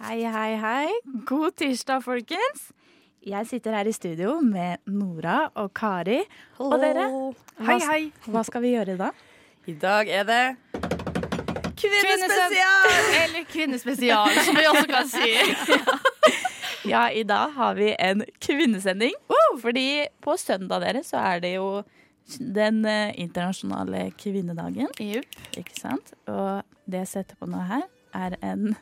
Hei, hei, hei. God tirsdag, folkens. Jeg sitter her i studio med Nora og Kari. Og dere, hei, hei. Hva skal vi gjøre da? I dag er det Kvinnespesial! Eller kvinnespesial, som vi også kan si. Ja, i dag har vi en kvinnesending. Fordi på søndag dere så er det jo den eh, internasjonale kvinnedagen. Ikke sant? Og det jeg setter på nå her, er en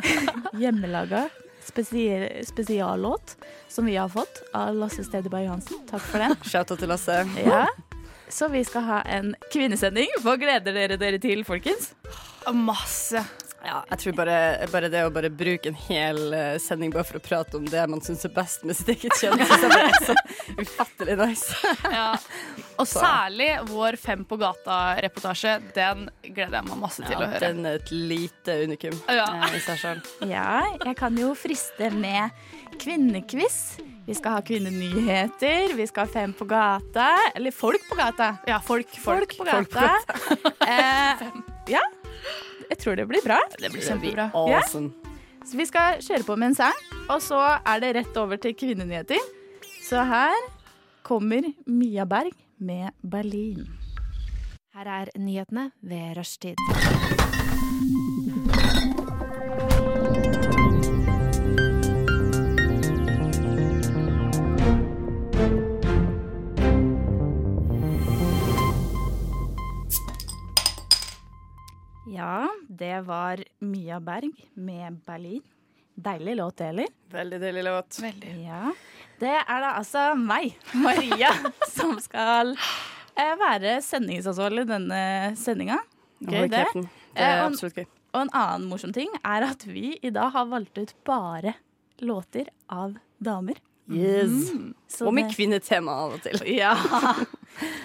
hjemmelaga spesial, spesiallåt som vi har fått av Lasse Stedeberg Johansen. Takk for den. Shout-out til Lasse. Ja. Så vi skal ha en kvinnesending. Hva gleder dere dere til, folkens? Masse. Ja, jeg tror bare, bare det å bare bruke en hel eh, sending bare for å prate om det man syns er best med sitt eget kjønn, synes jeg bare er så ufattelig nice. Ja. Og særlig vår Fem på gata-reportasje. Den gleder jeg meg masse til å høre. den er et lite unikum Ja. eh, i seg sjøl. Ja, jeg kan jo friste med kvinnekviss. Vi skal ha kvinnenyheter, vi skal ha Fem på gata. Eller Folk på gata. Ja, folk, Folk, folk. på gata. eh, ja, jeg tror det blir bra. Det blir kjempebra. Awesome. Så vi skal kjøre på med en sang, og så er det rett over til kvinnenyheter. Så her kommer Mia Berg med Berlin. Her er nyhetene ved rushtid. Ja, det var Mia Berg med Berlin. Deilig låt, eller? Veldig deilig låt. Veldig. Ja. Det er da altså meg, Maria, som skal eh, være sendingsansvarlig denne sendinga. Gøy, det. Det Eh, er absolutt gøy. Og en annen morsom ting er at vi i dag har valgt ut bare låter av damer. Yes. Mm. Og med det- kvinnetema av og til. Ja.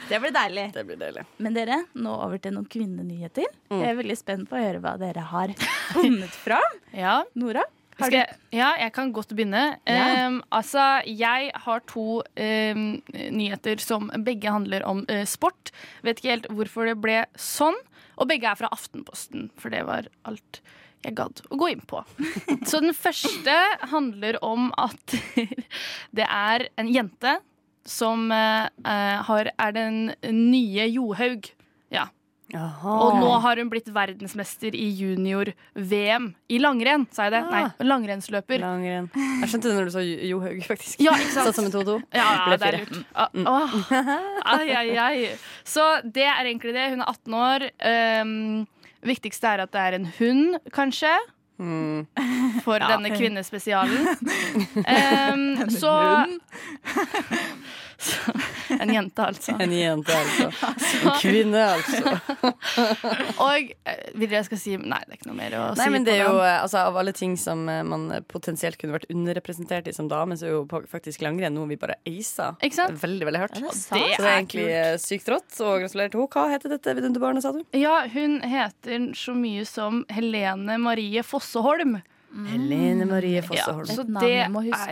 Det blir deilig. Det blir deilig. Men dere, nå over til noen kvinnenyheter. Mm. Jeg er veldig spent på å høre hva dere har funnet fram. Ja. Nora? Har jeg, ja, jeg kan godt begynne. Ja. Um, altså, jeg har to um, nyheter som begge handler om uh, sport. Vet ikke helt hvorfor det ble sånn. Og begge er fra Aftenposten, for det var alt jeg gadd å gå inn på. Så den første handler om at det er en jente som uh, uh, har, er den nye Johaug. Ja. Og nå har hun blitt verdensmester i junior-VM i langrenn, sa jeg det? Nei, langrennsløper. Langren. Jeg skjønte det når du sa Johaug, faktisk. Ja, ikke sant? Satt som en 2-2. Ja, Ble det er lurt. Ah. Ai, ai, ai. Så det er egentlig det. Hun er 18 år. Um, viktigste er at det er en hund, kanskje. Mm. For denne kvinnespesialen. Um, så, så En jente, altså. En jente, altså. En kvinne, altså. Og videre jeg skal si Nei, det er ikke noe mer å Nei, si men det på er jo eh, altså, Av alle ting som eh, man potensielt kunne vært underrepresentert i som dame, så er jo faktisk langrenn noe vi bare acer. Ikke sant? Veldig, veldig hardt. Ja, det er så det er egentlig eh, sykt rått, og gratulerer til henne. Hva heter dette vidunderbarnet, sa du? Ja, hun heter så mye som Helene Marie Fosseholm. Helene Marie Fosseholm. Et Så det er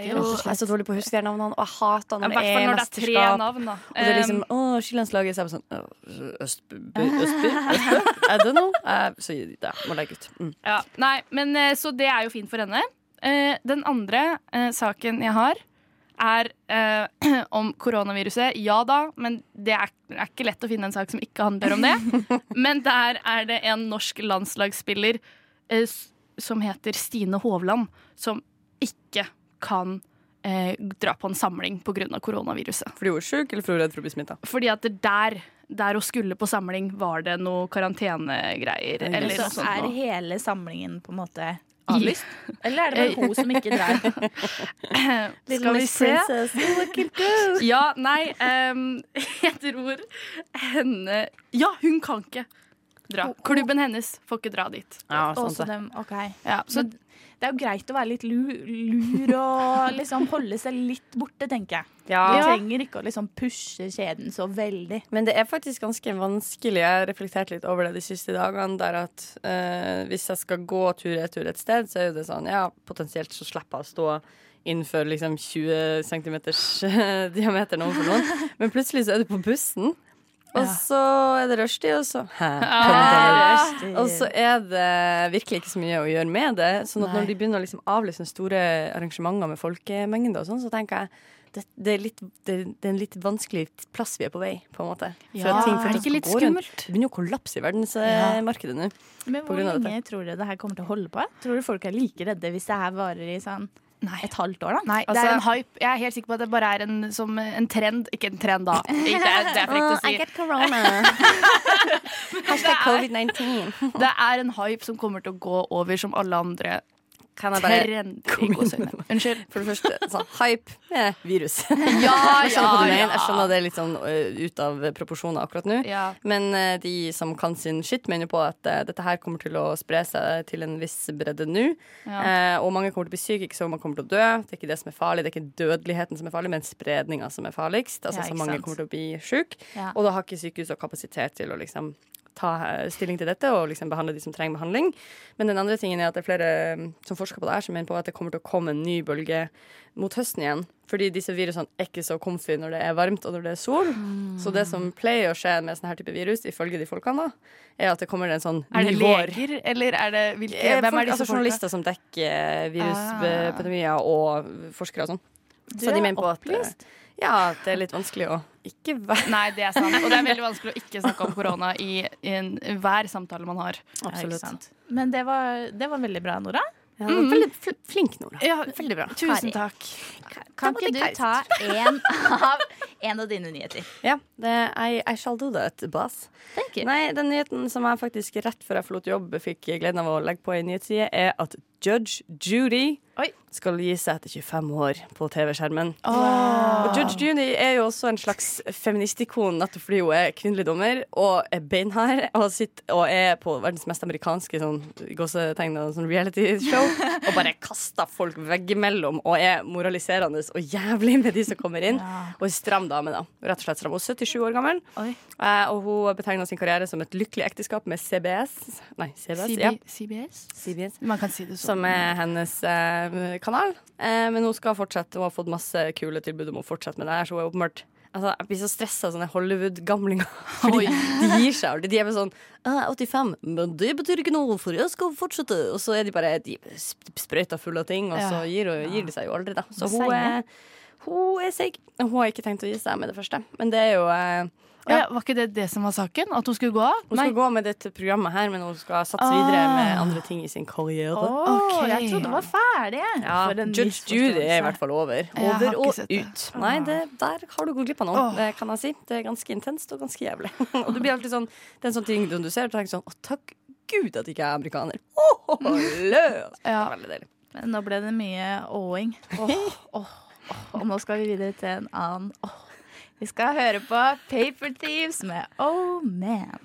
jo Jeg er så dårlig på å huske de navnene, og jeg hater når ja, det er når det er tre mesterskap. navn, da. Og det er liksom Um, Å, Skilandslaget. Så er jeg bare sånn Østby? Østby? I don't know. Så det må legge ut. Mm. Ja, nei, men eh, Så det er jo fint for henne. Eh, den andre eh, saken jeg har, er eh, om koronaviruset. Ja da, men det er, er ikke lett å finne en sak som ikke handler om det. men der er det en norsk landslagsspiller som heter Stine Hovland, som ikke kan eh, dra på en samling pga. koronaviruset. Fordi hun er sjuk, eller fordi hun er redd for å bli smitta? Fordi at der, der hun skulle på samling, var det noe karantenegreier. Eller Eller Så sånt er noe. hele samlingen på en måte avlyst? Eller er det bare hun som ikke drar? Skal vi se. Ja, nei um, Jeg tror henne Ja, hun kan ikke dra. Klubben hennes får ikke dra dit. Ja, sant Også det. dem, ok. Ja, så Men det er jo greit å være litt lur, lur og liksom holde seg litt borte, tenker jeg. Ja. Du trenger ikke å liksom pushe kjeden så veldig. Men det er faktisk ganske vanskelig. Jeg har reflektert litt over det de siste dagene. Der at eh, hvis jeg skal gå tur-retur et sted, så er jo det sånn Ja, potensielt så slipper jeg å stå innenfor liksom 20 cm diameter noen for noen. Men plutselig så er du på bussen. Og så er det rushtid, og så Og så er det virkelig ikke så mye å gjøre med det. Sånn at når de begynner å liksom avlyse store arrangementer med folkemengde og sånn, så tenker jeg det, det, er litt, det, det er en litt vanskelig plass vi er på vei, på en måte. For Ja, er det ikke litt skummelt? Det begynner å kollapse i verdensmarkedet nå. Men hvor lenge tror dere det her kommer til å holde på? Tror du folk er like redde hvis det her varer i sånn Nei. et halvt år, da? Nei, det Altså- er en hype. Jeg er helt sikker på at det bare er en, som en trend. Ikke en trend, da. Ikke, det, er, det er frekt å si. get corona. Hashtag covid-19. Det er en hype som kommer til å gå over som alle andre Kan jeg bare. Unnskyld. For det første, sånn hype med virus. Ja, du ja. Jeg skjønner ja. det er litt sånn uh, ut av proporsjoner akkurat nå. ja. Men uh, de som kan sin skitt, mener på at uh, dette her kommer til å spre seg til en viss bredde nå. Ja. Eh, og mange kommer til å bli syke, ikke så mange kommer til å dø. Det er ikke det som er farlig, det er ikke dødeligheten som er farlig, men spredninga som er farligst. Altså Ja, så mange sant. kommer til å bli syke. Ja. Og da har ikke sykehuset kapasitet til å liksom ta eh, stilling til dette og liksom behandle de som trenger behandling. Men den andre tingen er at det er flere mm, som forsker på det her, som mener på at det kommer til å komme en ny bølge mot høsten igjen. Fordi disse virusene er ikke så comfy når det er varmt og når det er sol. Så det som pleier å skje med sånne her type virus, ifølge de folkene, da, er at det kommer en sånn Er det ny vår. leger, eller er det hvilke, Eh, Hvem er disse altså journalister som dekker viruspandemier ah. og forskere og sånn. Så de er mener på at eh, opplyst. Ja, det er litt vanskelig å ikke være Nei, det er sant. Og det er veldig vanskelig å ikke snakke om korona i, i en, hver samtale man har. Absolutt. Men det var, det var veldig bra, Nora. Ja, mm. veldig flink, Nora. Ja, Veldig bra. Tusen takk. Kan ikke du ta en av en av dine nyheter? Ja, det, I, I shall do that, boss. Thank you. Nei, den nyheten som jeg faktisk rett før jeg forlot jobb fikk gleden av å legge på en nyhetsside, er at Judge Judy Oi. skal gi seg etter 25 år på TV-skjermen. Og Judge Judy er jo også en slags feministikon nettopp fordi hun er kvinnelig dommer og er beinhard og, sitter, og er på verdens mest amerikanske sånn, sånn reality-show og bare kaster folk veggimellom og er moraliserende og jævlig med de som kommer inn. Og er stram dame, da. Rett og slett stram. Hun er 77 år gammel, Oi. eh, og hun betegner sin karriere som et lykkelig ekteskap med CBS. Nei, CBS, CB, ja. CBS? CBS. Man kan si det sånn. Som er hennes eh, kanal. Eh, men hun skal fortsette. Hun har fått masse kule tilbud om å fortsette med det her. Så hun er åpenbart Altså, jeg blir så stressa av sånne Hollywood-gamlinger. Fordi de gir seg aldri. De er bare sånn er 85, men det betyr ikke noe, for jeg skal fortsette. Og så er de bare de sprøyta fulle av ting, og så gir, gir, gir de seg jo aldri, da. Så hun er, hun er seig. Hun har ikke tenkt å gi seg med det første. Men det er jo eh, ja, var ikke det det som var saken? At hun skulle gå av? Hun skal gå med dette programmet her, men hun skal satse videre med andre ting i sin karriere. Oh, okay. jeg trodde det var ferdig. Ja, Judge Judy er i hvert fall over. Over og ut. Nei, det, der har du gått glipp av noe, det kan jeg si. Det er ganske intenst og ganske jævlig. og du blir alltid sånn, det er en sånn ting du ser og tenker sånn Å, takk Gud at jeg ikke er amerikaner. Åh, løs! Ja. Veldig deilig. Men nå ble det mye åing. Oh, oh. Og nå skal vi videre til en annen. Åh. Vi skal høre på Paper Thieves med Oh Man.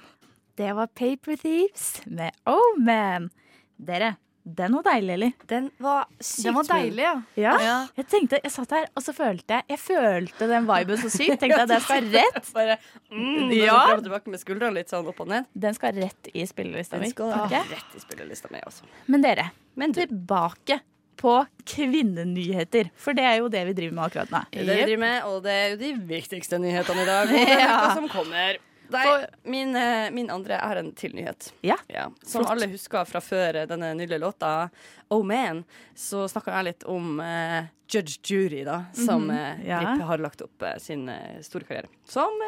Det var Paper Thieves med Oh Man. Dere, den var deilig, eller? Den var sykt Den var deilig, ja. Ja. Jeg tenkte, jeg satt her, og så følte jeg Jeg følte den viben så sykt. Tenkte at den skal rett Bare, mm, Ja. ja. Og tilbake med skuldrene litt sånn opp og ned. Den skal rett i spillelista mi. Den skal rett i spillelista mi, også. Men dere, Men tilbake på kvinnenyheter. For det er jo det vi driver med akkurat nå. det er det vi driver med, og det er jo de viktigste nyhetene i dag. Ja. som kommer. Nei, min, eh, min andre er en til nyhet. Ja. Som Flott. alle husker fra før eh, denne nydelige låta Oh Man, så snakka jeg litt om uh, Judge Judy, da, som mm -hmm. Ja. Har lagt opp uh, sin uh, store karriere som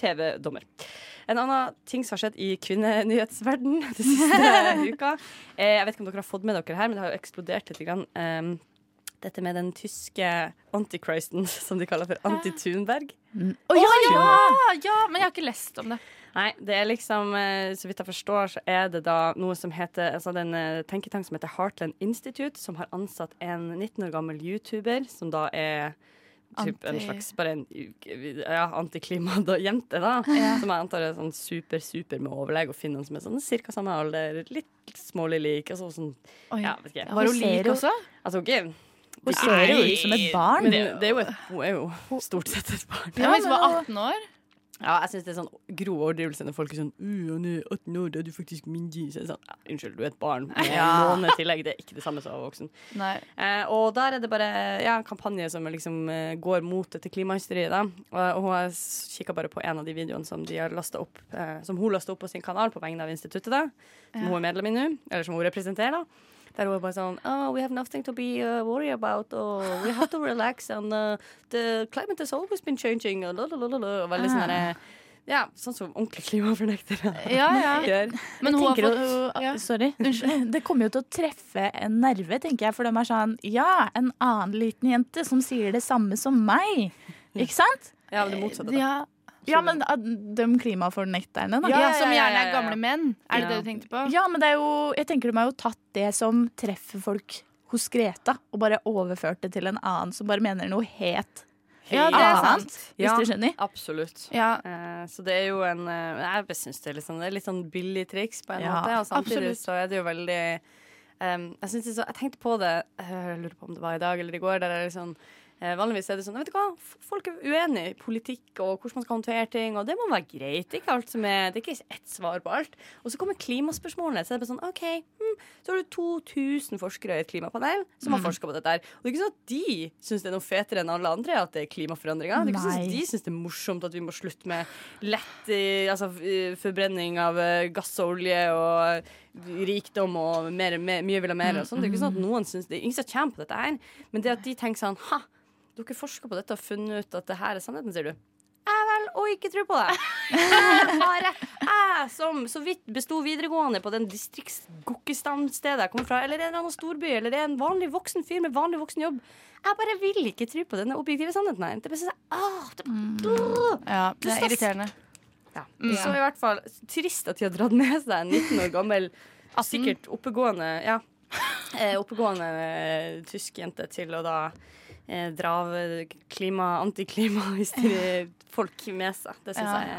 TV-dommer. En annen ting som har skjedd i kvinnenyhetsverden den siste uka eh, Jeg vet ikke om dere har fått med dere her, men det har jo eksplodert litt. Grann, eh, dette med den tyske antichristen, som de kaller for Anti-Thunberg. Å ja, ja, ja! Men jeg har ikke lest om det. Nei, det er liksom, eh, så vidt jeg forstår, så er det da noe som heter altså den en eh, tenketank som heter Heartland Institute, som har ansatt en 19 år gammel YouTuber, som da er typ en slags bare en ja, antiklimajente, da. Ja. Som jeg antar er sånn super, super med overlegg og finner noen som er sånn cirka samme alder, litt smålig lik. Altså, sånn, Oi. ja, vet ikke. Var hun lik også? Altså, okay. Hun ser jo ut som et barn. Men det er jo et, hun er jo stort sett et barn. Ja, Hvis hun var 18 år? Ja, jeg syns det er sånn grov overdrivelse når folk er sånn «Øh, han er 18 år, da er du faktisk myndig. Så er det sånn, ja, unnskyld, du er et barn med Ja. måned tillegg. Det er ikke det samme som å være voksen. Eh, og der er det bare ja, en kampanje som liksom eh, går mot dette klimahysteriet. da. Og, og hun har kikka bare på en av de videoene som, de opp, eh, som hun lasta opp på sin kanal på vegne av instituttet, da, som Ja. hun er medlem i nå, eller som hun representerer. da. Er bare sånn oh, We have nothing to be uh, worried about. Oh, we have to relax. And uh, the climate has always been changing. Og, veldig sånn derre Ja, sånn som ordentlige klimafornektere Ja, ja. gjør. Men hun har fått jo- ja. Sorry. Det kommer jo til å treffe en nerve, tenker jeg. For de er sånn Ja, en annen liten jente som sier det samme som meg. Ikke sant? Ja, det motsatte. ja. Ja, men ah, de klimafornekterne, da. Ja, ja, som ja, ja, gjerne er gamle menn. Er det Ja. det du tenkte på? Ja, men det er jo Jeg tenker de har jo tatt det som treffer folk hos Greta, og bare overført det til en annen som bare mener noe het. Ja, det er sant. Hvis dere skjønner? Absolutt. Ja. Uh, så det er jo en uh, Jeg syns det sånn, det er litt sånn billig triks på en Ja, måte. Og samtidig absolutt. så er det jo veldig um, jeg, det så, jeg tenkte på det Jeg lurer på om det var i dag eller i går. Der er det sånn, vanligvis er det sånn Vet du hva, folk er uenige i politikk og hvordan man skal håndtere ting, og det må være greit. Ikke alt som er Det er ikke ett svar på alt. Og så kommer klimaspørsmålene. Så er det bare sånn OK, hm, så har du 2000 forskere i et klimapanel som har forska på dette her. Og det er ikke sånn at de syns det er noe fetere enn alle andre at det er klimaforandringer. Det er ikke sånn at de syns det er morsomt at vi må slutte med lett eh, altså, eh, forbrenning av eh, gass og olje og rikdom og mer, mer, mye vil ha mer. Og sånn. Det er ikke sånn at noen synes det ingen som kommer på dette her. Men det at de tenker sånn Ha, dere forsker på dette og funnet ut at det her er sannheten, sier du. Jeg vel og ikke tror på det. Jeg har. Jeg som så vidt besto videregående på den distriktsgokkestandstedet jeg kommer fra, eller en eller annen storby, eller en vanlig voksen fyr med vanlig voksen jobb. Jeg bare vil ikke tro på denne objektive sannheten her. Det bare sånn, ah, det, Ja, det er irriterende. ja. Så i hvert fall trist at de har dratt med seg en 19 år gammel, sikkert oppegående Ja, eh, oppegående eh, tysk jente til å da eh, dra av klima, antiklima-folk med seg. Det syns Ja. jeg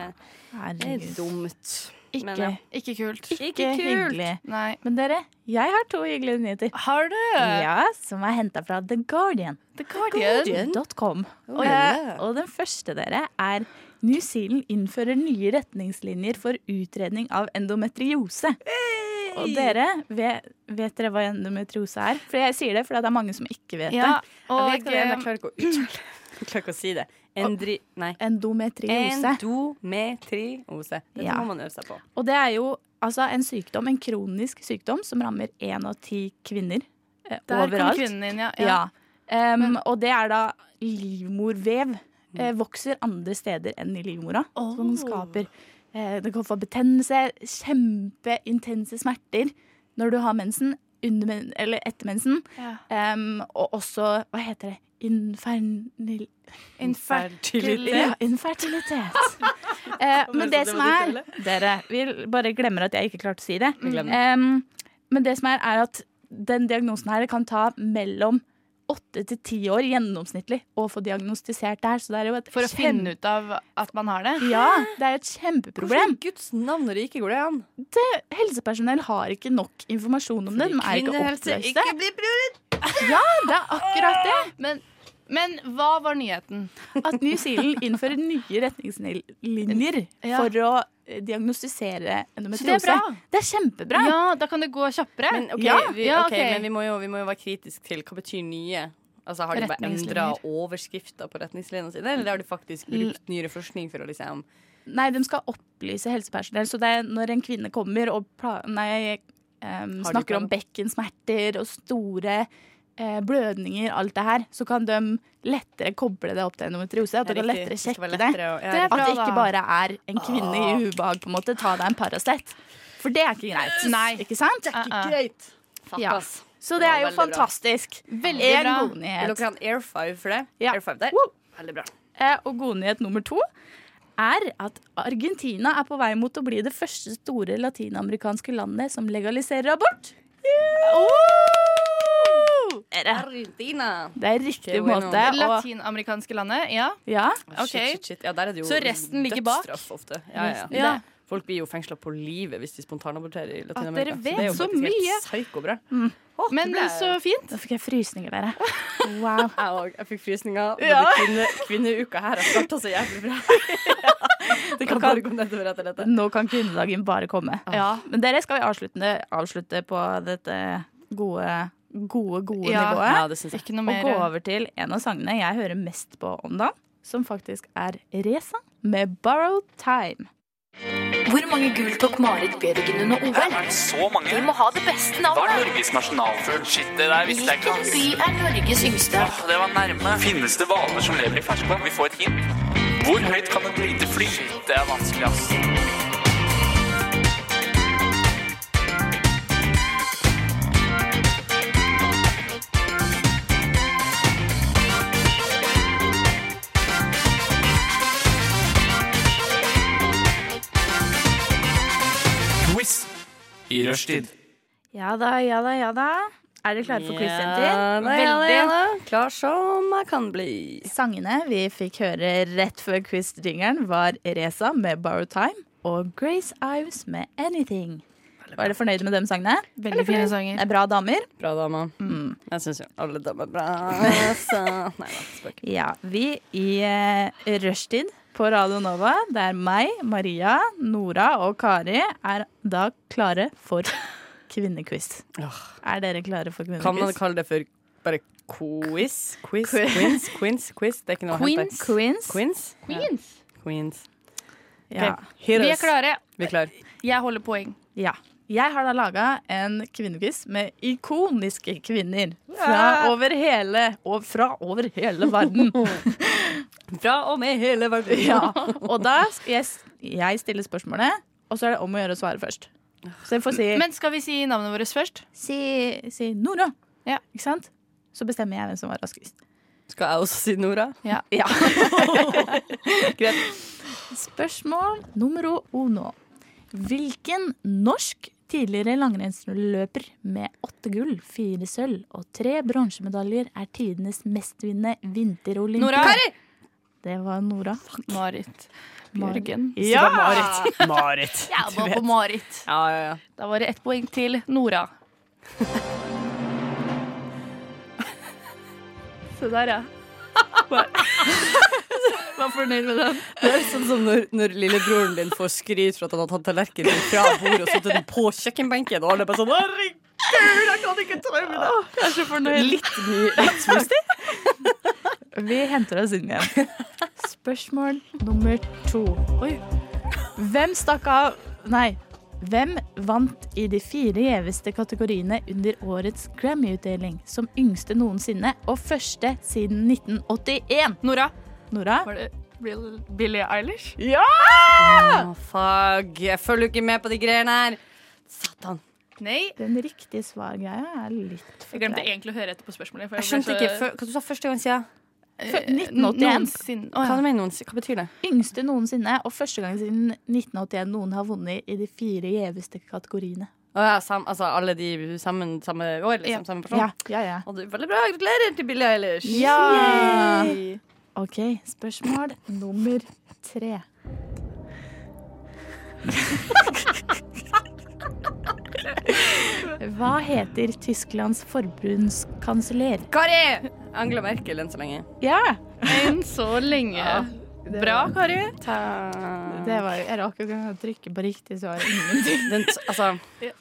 er, er dumt. Ikke, Men, ja. Ikke kult. ikke, Ikke kult. hyggelig. Nei. Men dere, jeg har to hyggelige nyheter. Har du? Ja, Som er henta fra The Guardian. The Guardian. Oh, yeah. og den første dere er New Zealand innfører nye retningslinjer for utredning av endometriose. Og dere, vet, vet dere hva endometriose er? For jeg sier det fordi det er mange som ikke vet Ja, det. og jeg vet det jeg klarer ikke å Jeg klarer ikke å si det. Endri... Endometriose. Endometriose. Dette Ja. må man øve seg på. Og det er jo altså en sykdom, en kronisk sykdom som rammer én av ti kvinner eh, Der kom overalt. kvinnen inn, ja. Ja. ja. Um, og det er da livmorvev. Eh, vokser andre steder enn i livmora. Som den skaper Det kan få betennelse, kjempeintense smerter når du har mensen, under, men- eller etter mensen. Ja. Um, og også Hva heter det? Infernil... Infertilitet. Ja, infertilitet. uh, men det som er Dere, vi bare glemmer at jeg ikke klarte å si det. Um, men det som er, er at den diagnosen her kan ta mellom åtte til ti år gjennomsnittlig å få diagnostisert det her. Så det er jo et For å finne ut av at man har det. Ja, det er et kjempeproblem. kjempeproblem. i Guds navn og rike går det an? Det, helsepersonell har ikke nok informasjon om det. De er ikke opplyste. ikke blir prioritert. Ja, det er akkurat det. Men, men hva var nyheten? At New Zealand innfører nye retningslinjer Ja. for å diagnostisere endometriose. det er. Det er kjempebra. Ja, da kan det gå kjappere. Men, okay, Ja, vi, ja, okay, okay. men vi, må jo, vi må jo være kritiske til hva betyr nye. Altså, har de bare endra overskrifter på retningslinjene sine, eller har de faktisk brukt nyere forskning for å liksom Nei, de skal opplyse helsepersonell. Så det er når en kvinne kommer og pla nei, um, snakker om bekkensmerter og store blødninger, alt det her, så kan de lettere koble det opp til endometriose. At de kan lettere sjekke det. lettere å- ja, Det bra. At det ikke bare er en kvinne i ubehag, på en måte. Ta deg en Paracet. For det er ikke greit. Nei. Ikke sant? Det er ikke Greit. Fuck, Ja. ass. Så det er jo veldig fantastisk. bra. Veldig En bra. god Vil nyhet. dere ha en Air 5 for det? Ja. Air 5 der. Woo! Veldig bra. Eh, Og god nyhet nummer to er at Argentina er på vei mot å bli det første store latinamerikanske landet som legaliserer abort. Gratulerer. Argentina. Det er riktig bueno. måte. Det Latinamerikanske landet, ja. ja, Okay. Shit, shit, shit. Ja, der er det jo Så resten ligger bak? ofte. Ja, ja. Ja. Folk blir jo fengsla på livet hvis de spontanaborterer i At Latin-Amerika. dere vet det er så mye. Psyko-bra. Mm. Oh, Men ble- så fint. da fikk jeg frysninger, dere. Wow. Jeg òg. Jeg fikk frysninger. Ja. Kvinne, kvinneuka her har starta så jævlig bra. det kan bare komme nedover etter dette. Nå kan kvinnedagen bare komme. Ja. Men dere, skal vi avslutte, avslutte på dette gode, gode, gode Ja. nivået? Ja, det synes jeg. Ikke noe Og gå over til en av sangene jeg hører mest på om dagen, som faktisk er Reza med 'Borrowed Time'. Hvor mange gull tok Marit Bjørgen under OL? Er det så mange? Vi må ha det beste Hva er. Norges nasjonalfugl? Shit, det der visste jeg ikke. Hvilken by er Norges yngste? Ah, det var nærme. Finnes det hvaler som lever i ferskvann? Vi får et hint. Hvor høyt kan et lite fly? Det er vanskelig, ass. I rushtid. Ja da, ja da, ja da. Er dere klare for quiz-jenter? Ja, da, ja, da, ja, da. Klar som jeg kan bli. Sangene vi fikk høre rett før quiz-jingeren, var Reza med 'Borrow Time' og Grace Ives med 'Anything'. Var dere fornøyde med de sangene? Veldig fine Det sanger. er bra damer. Bra, damer. Mm. Jeg syns jo alle damer er bra. Så. Nei da, spøk. Ja, vi i uh, rushtid på Radio Nova, der meg, Maria, Nora og Kari er da klare for kvinnequiz. Er dere klare for kvinnequiz? Kan man kalle det for bare quiz? Quiz? Quiz. Queens? Queens? Quiz? Det er ikke noe å hente. Queens. Queens? Queens. Queens. Ja. Hit Vi er klare. Vi er klar. Jeg holder poeng. ja. Jeg har da laga en kvinnequiz med ikoniske kvinner fra over hele, og fra over hele verden. Fra og med hele verden. Ja. Og da skal jeg, jeg stille spørsmålet, og så er det om å gjøre å svare først. Så jeg får si Men skal vi si navnet vårt først? Si, si Nora. Ja. Ikke sant? Så bestemmer jeg hvem som var raskest. Skal jeg også si Nora? Ja. Ja. Greit. Spørsmål nummer uno. Hvilken norsk tidligere langrennsløper med åtte gull, fire sølv og tre bronsemedaljer er tidenes mestvinnende vinterolympier? Nora. Det var Nora. Marit. Bjørgen. Ja! Marit. Marit. Jeg var på Marit. Ja, ja, ja. Da var det ett poeng til Nora. Se der, ja. Var fornøyd med den. Det er sånn som når, når lillebroren din får skryt for at han har tatt tallerkenen fra bordet og satt den på kjøkkenbenken, og alle bare sånn Herregud, jeg kan ikke ta med det! Jeg er så fornøyd. Litt ny litt smoothie. Vi henter oss inn igjen. Spørsmål nummer to. Oi. Hvem stakk av Nei. Hvem vant i de fire gjeveste kategoriene under årets Grammy-utdeling som yngste noensinne og første siden 1981? Nora. Nora? Var det Bill- Billie Eilish? Ja! Å, fuck. Jeg følger jo ikke med på de greiene her. Satan. Nei. Den riktige svargreia er litt for Jeg glemte egentlig å høre etter på spørsmålet. for Jeg ble skjønte så- ikke før- hva du sa første gang siden. Eh, 1981. Noensinne. Å, Hva, betyr det? Yngste noensinne og første gang siden 1981 noen har vunnet i de fire gjeveste kategoriene. Å ja, sam, altså alle de sammen samme år, liksom? Ja. Samme person? Ja, ja, ja. Og du, veldig bra. Gratulerer til Billie Eilish. Ja! Yay. OK, spørsmål nummer tre. Hva heter Tysklands forbundskansler? Kari! Angela Merkel enn så lenge. Ja! Enn så lenge. Bra, Kari. Ta... Det var jo, Jeg rakk jo ikke å trykke på riktig svar. Den, altså Ja.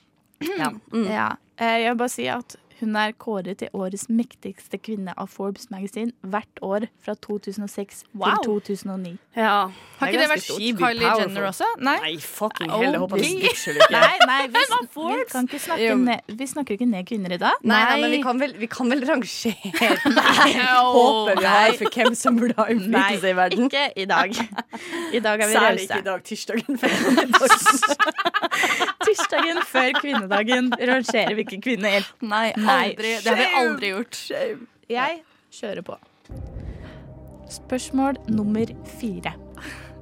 Mm. Ja, eh, jeg vil bare si at hun er kåret til årets mektigste kvinne av Forbes Magazine hvert år fra 2006 Wow. til 2009. ja. Har ikke det vært Kylie Jenner også? Nei. Nei, fucking hell. Jeg håper stitcher. Nei, nei, vi, vi, kan ikke snakke ned, vi snakker ikke ned kvinner i dag. Nei, nei, men vi kan vel, vi kan vel rangere håpet vi har for hvem som burde ha innflytelse i verden. ikke i dag. I dag er vi Særlig ikke i dag, tirsdagen. før. Tirsdagen før kvinnedagen rangerer vi ikke kvinner. Nei, Nei. aldri. Det har vi aldri gjort. Jeg kjører på. Spørsmål nummer fire.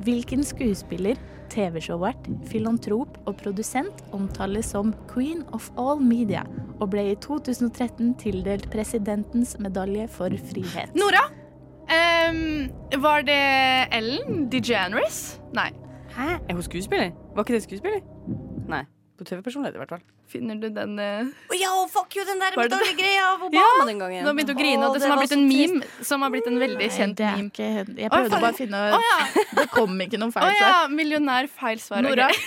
Hvilken skuespiller, TV-showvert, filantrop og produsent omtales som Queen of all media og ble i 2013 tildelt presidentens medalje for frihet? Nora! Um, var det Ellen DeGeneres? Nei. Hæ? Er hun skuespiller? Var ikke det skuespiller? Nei. På TV-personlighet, i hvert fall. Finner du den uh... oh, ja, fuck you, den der dårlige greia av Obama Ja, den gangen. Nå har jeg begynt å grine, og det, det som har blitt en trist. meme som har blitt en veldig kjent er meme. ikke Jeg prøvde oh, bare å finne oh, ja. Det kom ikke noen feil svar. Oh, ja, millionær feil svar. Nora.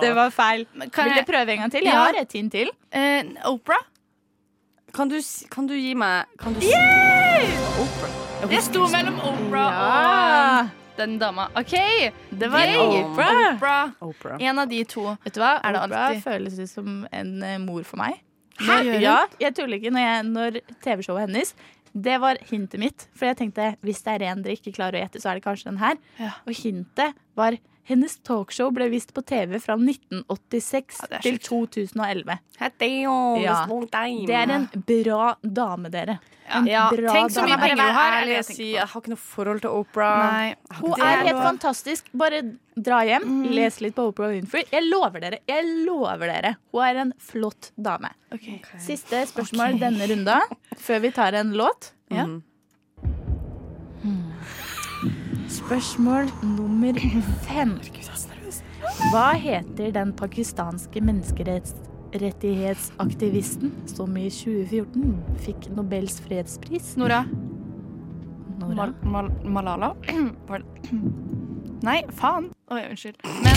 Det var feil. Kan Vil du prøve en gang til? Jeg Ja. har et hint til. Uh, Oprah? Kan du, kan du gi meg kan du si- Det sto mellom Oprah Ja. og den dama. OK! Det var Yay! Oprah. En av de to. Vet du hva? Er det Opera alltid- føles ut som en eh, mor for meg. Hæ? Ja, jeg tuller ikke. Når, jeg- når TV-showet hennes Det var hintet mitt. For jeg tenkte hvis det er en dere ikke klarer å gjette, så er det kanskje den her. Ja. Og hintet var hennes talkshow ble vist på TV fra 1986 Ja, til 2011. Ja. Det er en bra dame, dere. En Ja, bra tenk så mye dame. penger hun har, ærlig jeg si jeg har ikke noe forhold til Opera. Hun er helt fantastisk. Bare dra hjem, les litt på Oprah Winfrey. Jeg lover dere. jeg lover dere Hun er en flott dame. Okay. Siste spørsmål denne runda, før vi tar en låt. Ja. Spørsmål nummer fem. Hva heter den pakistanske menneskerettighetsaktivisten som i 2014 fikk Nobels fredspris? Nora. Nora. Mal Mal Malala? Nei, faen. Oi, unnskyld. Men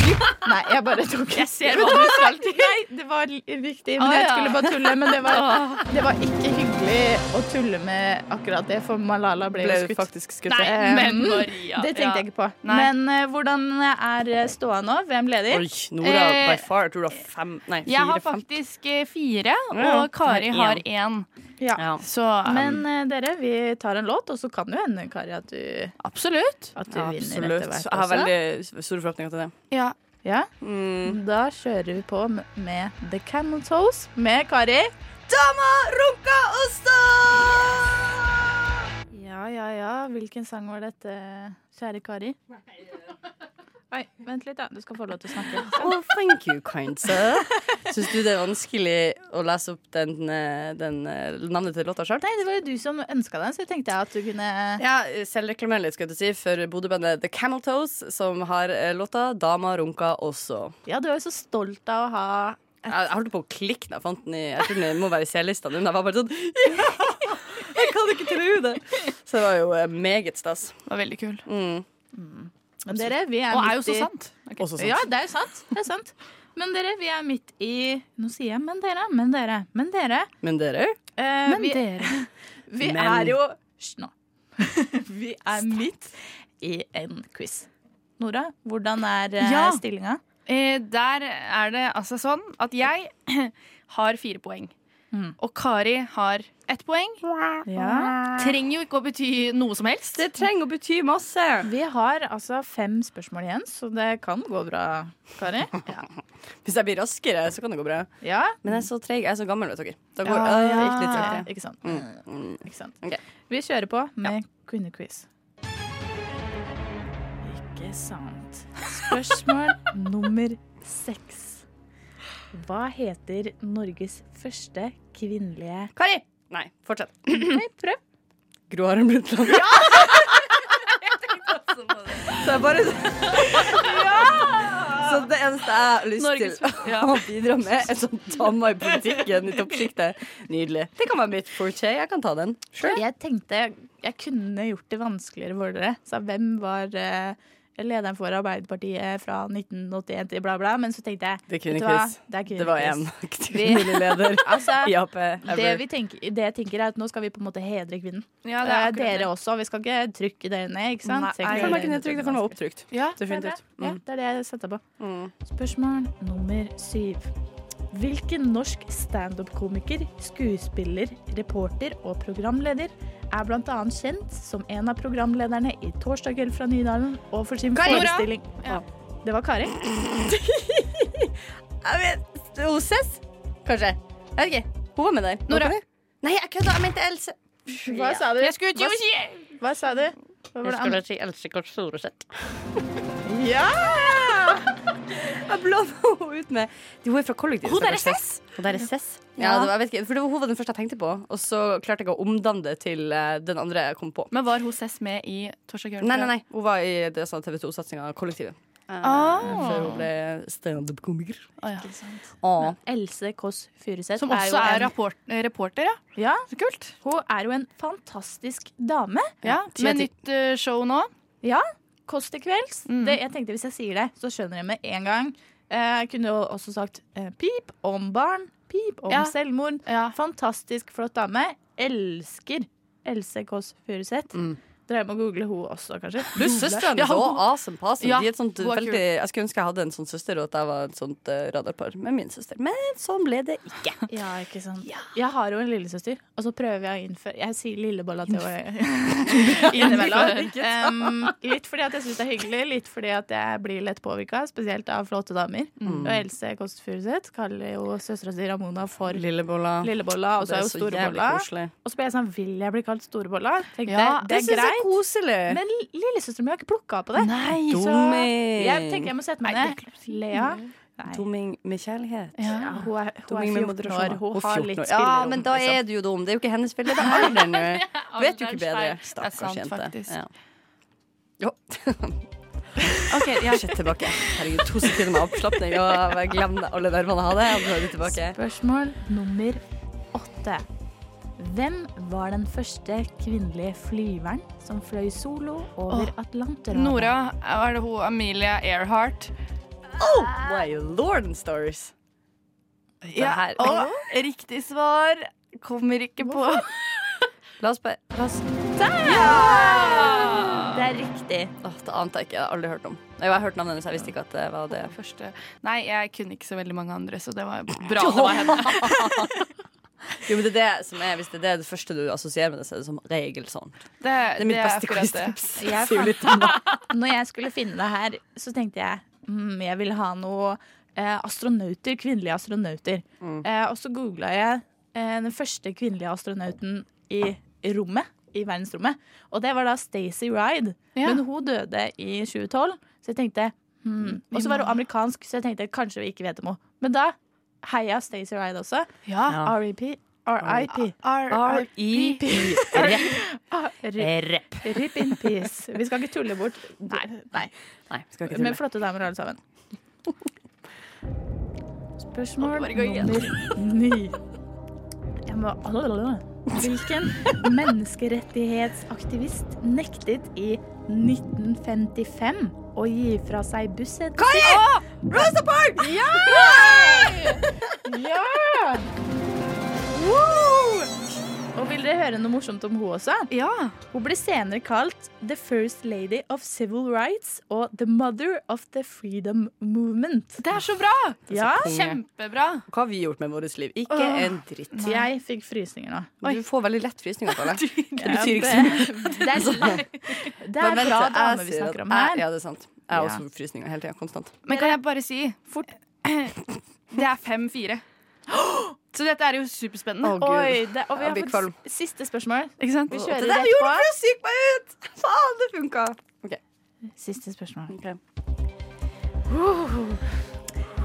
Nei, jeg bare tok jeg ser hva du skal til. Nei, det var riktig, men jeg skulle bare tulle. Men det var, det var ikke hyggelig å tulle med akkurat det, for Malala ble, Ble jo skutt. faktisk skutt. Nei, men Um, Maria. Det tenkte jeg ikke på. Nei. Men uh, hvordan er ståa nå? Hvem leder? Oi, Nora Eh, by far. Jeg tror du har fem Nei, Jeg har faktisk eh, fire, og Kari har én. Ja. Ja. Så um, Men uh, dere, vi tar en låt, og så kan det jo hende, Kari, at du, absolutt. at du Ja, vinner etter hvert Jeg har også. veldig store forhåpninger til det. Ja. Ja, Mm. Da kjører vi på med The Camel Toes med Kari. Dama runka osta! Ja, ja, ja. Hvilken sang var dette, kjære Kari? Oi, vent litt, da. Du skal få lov til å snakke. Oh, thank you, kind sir. Syns du det er vanskelig å lese opp den, eh, den eh, navnet til låta sjøl? Nei, det var jo du som ønska den, så jeg tenkte jeg at du kunne Ja, selvreklamere litt, skal jeg si, for Bodø-bandet The Camel Toes, som har eh, låta 'Dama runka også'. Ja, du er jo så stolt av å ha Jeg, jeg holdt på å klikke da jeg fant den i Jeg tror den må være i C-lista nå. Jeg var bare sånn Ja! Jeg kan ikke tro det! Så det var jo eh, meget stas. Var veldig kul. Mm. Men dere, vi er Og er jo så sant. sant. Også sant. Ja, det er sant. Det er sant. Men dere, vi er midt i Nå sier jeg men dere, men dere, men dere. Men dere Eh, Men vi, dere vi Men- er jo Hysj nå. vi er midt i en quiz. Nora, hvordan er eh, Ja. stillinga? Eh, Der er det altså sånn at jeg har fire poeng. Mm. Og Kari har ett poeng. Ja. Trenger jo ikke å bety noe som helst. Det trenger å bety masse. Vi har altså fem spørsmål igjen, så det kan gå bra, Kari. Hvis jeg blir raskere, så kan det gå bra. Ja. Men jeg er så treig. Jeg er så gammel, vet dere. Da går Ja, det gikk litt sakte. Ikke sant. Mm. Ikke sant. Okay. Vi kjører på med kvinnequiz. Ikke sant. Spørsmål nummer seks. Hva heter Norges første kvinnelige Kari! Nei, fortsett. Nei, prøv. Gro Harlem Brundtland. Ja! Så jeg bare Så det eneste jeg har lyst Norges til å bidra med, er sånn damer i politikken i toppsjiktet. Nydelig. Det kan være mitt forte. Jeg kan ta den. Jeg tenkte jeg kunne gjort det vanskeligere for dere. Så hvem var eh, lederen for Arbeiderpartiet fra 1981 til bla, bla. Men så tenkte jeg Det er vet du hva? Det, er Det var én kvinnelig leder Altså, i Ap. det, vi tenker, det jeg tenker er at Nå skal vi på en måte hedre kvinnen. Ja, Eh, det er dere det. også. Vi skal ikke trykke dere ned, ikke sant? Nei, jeg Det kan ikke nedtrykt, det kan være opptrykt. Ja, Definitivt. Det, Mm. det er det jeg setter på. Mm. Spørsmål nummer syv. Hvilken norsk standup-komiker, skuespiller, reporter og programleder er bl.a. kjent som en av programlederne i Torsdag kveld fra Nydalen og for sin Kari. forestilling Ja. Det var Kari. Jeg vet Oses? Kanskje. Jeg vet ikke. Hun var med der. Nora. Nei, jeg kødda. Jeg mente Else. Hva sa du? Jeg skulle ikke si hva sa du? Hva var det andre? si Else Kåss Furuseth. Ja! Jeg blanda henne ut med Hun er fra kollektivet. Hun der er stakkars. Hun der er. Ja, det var, jeg vet ikke, for det var hun var den første jeg tenkte på, og så klarte jeg å omdanne det til eh, den andre jeg kom på. Men var hun Cess med i Torsdag kveld? Nei, nei, nei. Hun var i det sånn TV 2-satsinga Kollektivet. Eh, Ah. Før hun ble standup-komiker. Å, ja. Ah. Else Kåss Furuseth Som også jo er en- rapport, eh, reporter, ja. Ja, Så kult. hun er jo en fantastisk dame. Ja, ti av Med ti. nytt eh, show nå. Ja, Kåss til kvelds. Mm. Det, jeg tenkte Hvis jeg sier det, så skjønner jeg med en gang. Eh, Jeg kunne jo også sagt eh, pip om barn, pip om Ja. selvmord. Ja. Fantastisk flott dame. Elsker Else Kåss Furuseth. Mm. Dere må google hun også, kanskje. Du, søsteren Ja, hun- awesome pass. Ja, jeg skulle ønske jeg hadde en sånn søster, og at jeg var et sånt uh, radarpar med min søster. Men sånn ble det ikke. Ja, ikke sant Jeg har jo en lillesøster, og så prøver jeg å innføre Jeg sier lillebolla til henne innimellom. Um, litt fordi at jeg syns det er hyggelig, litt fordi at jeg blir lett påvirka, spesielt av flotte damer. Og Else Kåss Furuseth kaller jo søstera si Ramona for Lillebolla. lillebolla, og så er jo storebolla. Og så ble jeg sånn Vil jeg bli kalt storebolla? Tenkte Ja, det, det er greit. Koselig. Men lillesøstera mi har ikke plukka på det. Nei, Så jeg tenker jeg må sette meg ned. Lea. Nei. Dumming med kjærlighet. Ja, hun er, hun Dumming er med 14 år. moderasjon. Hun har litt spillerom. Ja, men da er du jo dum. Det er jo ikke hennes feil, det er alderen nå. Vet jo ikke bedre. Det er Stakkars sant, jente. faktisk. Ja. Jo. Ok, ja. Shit, tilbake. Herregud, to sekunder med avslapning, og jeg glemte alle nervene jeg hadde. Spørsmål nummer åtte. Hvem var den første kvinnelige flyveren som fløy solo over Atlanterhavet? Nora, er det hun Amelia Earhart? My lord and stars. Ja, og riktig svar kommer ikke på. La oss bare la oss. Det er riktig. Åh, det ante jeg ikke. Jeg har aldri hørt om. Jeg har hørt navnet hennes, jeg visste ikke at det var det. Første. Nei, jeg kunne ikke så veldig mange andre, så det var bra det var henne. Jo, men det er det som er Hvis det er det første du assosierer med det, så er det som regel sånn. Det, Det er mitt beste quiz-tips. Når jeg skulle finne det her, så tenkte jeg mm, jeg vil ha noe eh, astronauter, kvinnelige astronauter. Mm. Eh, og så googla jeg eh, den første kvinnelige astronauten i rommet. I verdensrommet. Og det var da Stacey Ride. Ja. Men hun døde i 2012, så jeg tenkte hmm. Og så var hun amerikansk, så jeg tenkte kanskje vi ikke vet om henne. Men da heia Stacey Ride også. Ja. RIP. RIP. R-I-P. Rip. Rip in peace. Vi skal ikke tulle bort. Nei. Nei. Nei, skal ikke Med tulle. flotte damer alle sammen. Spørsmål nummer ni. Jeg må Hvilken menneskerettighetsaktivist nektet i 1955 å gi fra seg busset Kari! Rosa Parks! Ja! ja! Og vil dere høre noe morsomt om hun også? Ja. Hun ble senere kalt The First Lady of Civil Rights og The Mother of the Freedom Movement. Det er så bra! Ja, Kjempebra. Hva har vi gjort med vårt liv? Ikke Åh. en dritt. jeg fikk frysninger nå. Du får veldig lett frysninger på det. Det betyr ikke så mye. det, det er, det Men er bra dame vi snakker om her. Ja, det er sant. Jeg har også frysninger hele tida. Konstant. Men kan jeg bare si fort Det er fem-fire. Så dette er jo superspennende. Å, Oi, det, og vi har fått siste spørsmål. Ikke sant? Vi Det kjører der rett gjorde meg syk meg ut! Faen, det funka. Okay. Siste spørsmål. ok.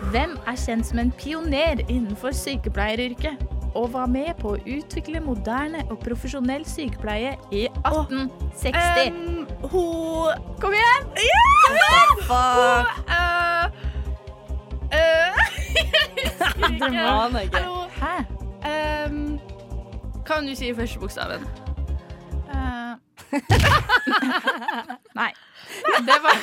Hvem er kjent som en pioner innenfor sykepleieryrket? Og var med på å utvikle moderne og profesjonell sykepleie i 1860. Um, hun Kom igjen! Fuck. uh, uh, aner jeg. Hæ? Um, kan du si første bokstaven? Nei. Nei. Det var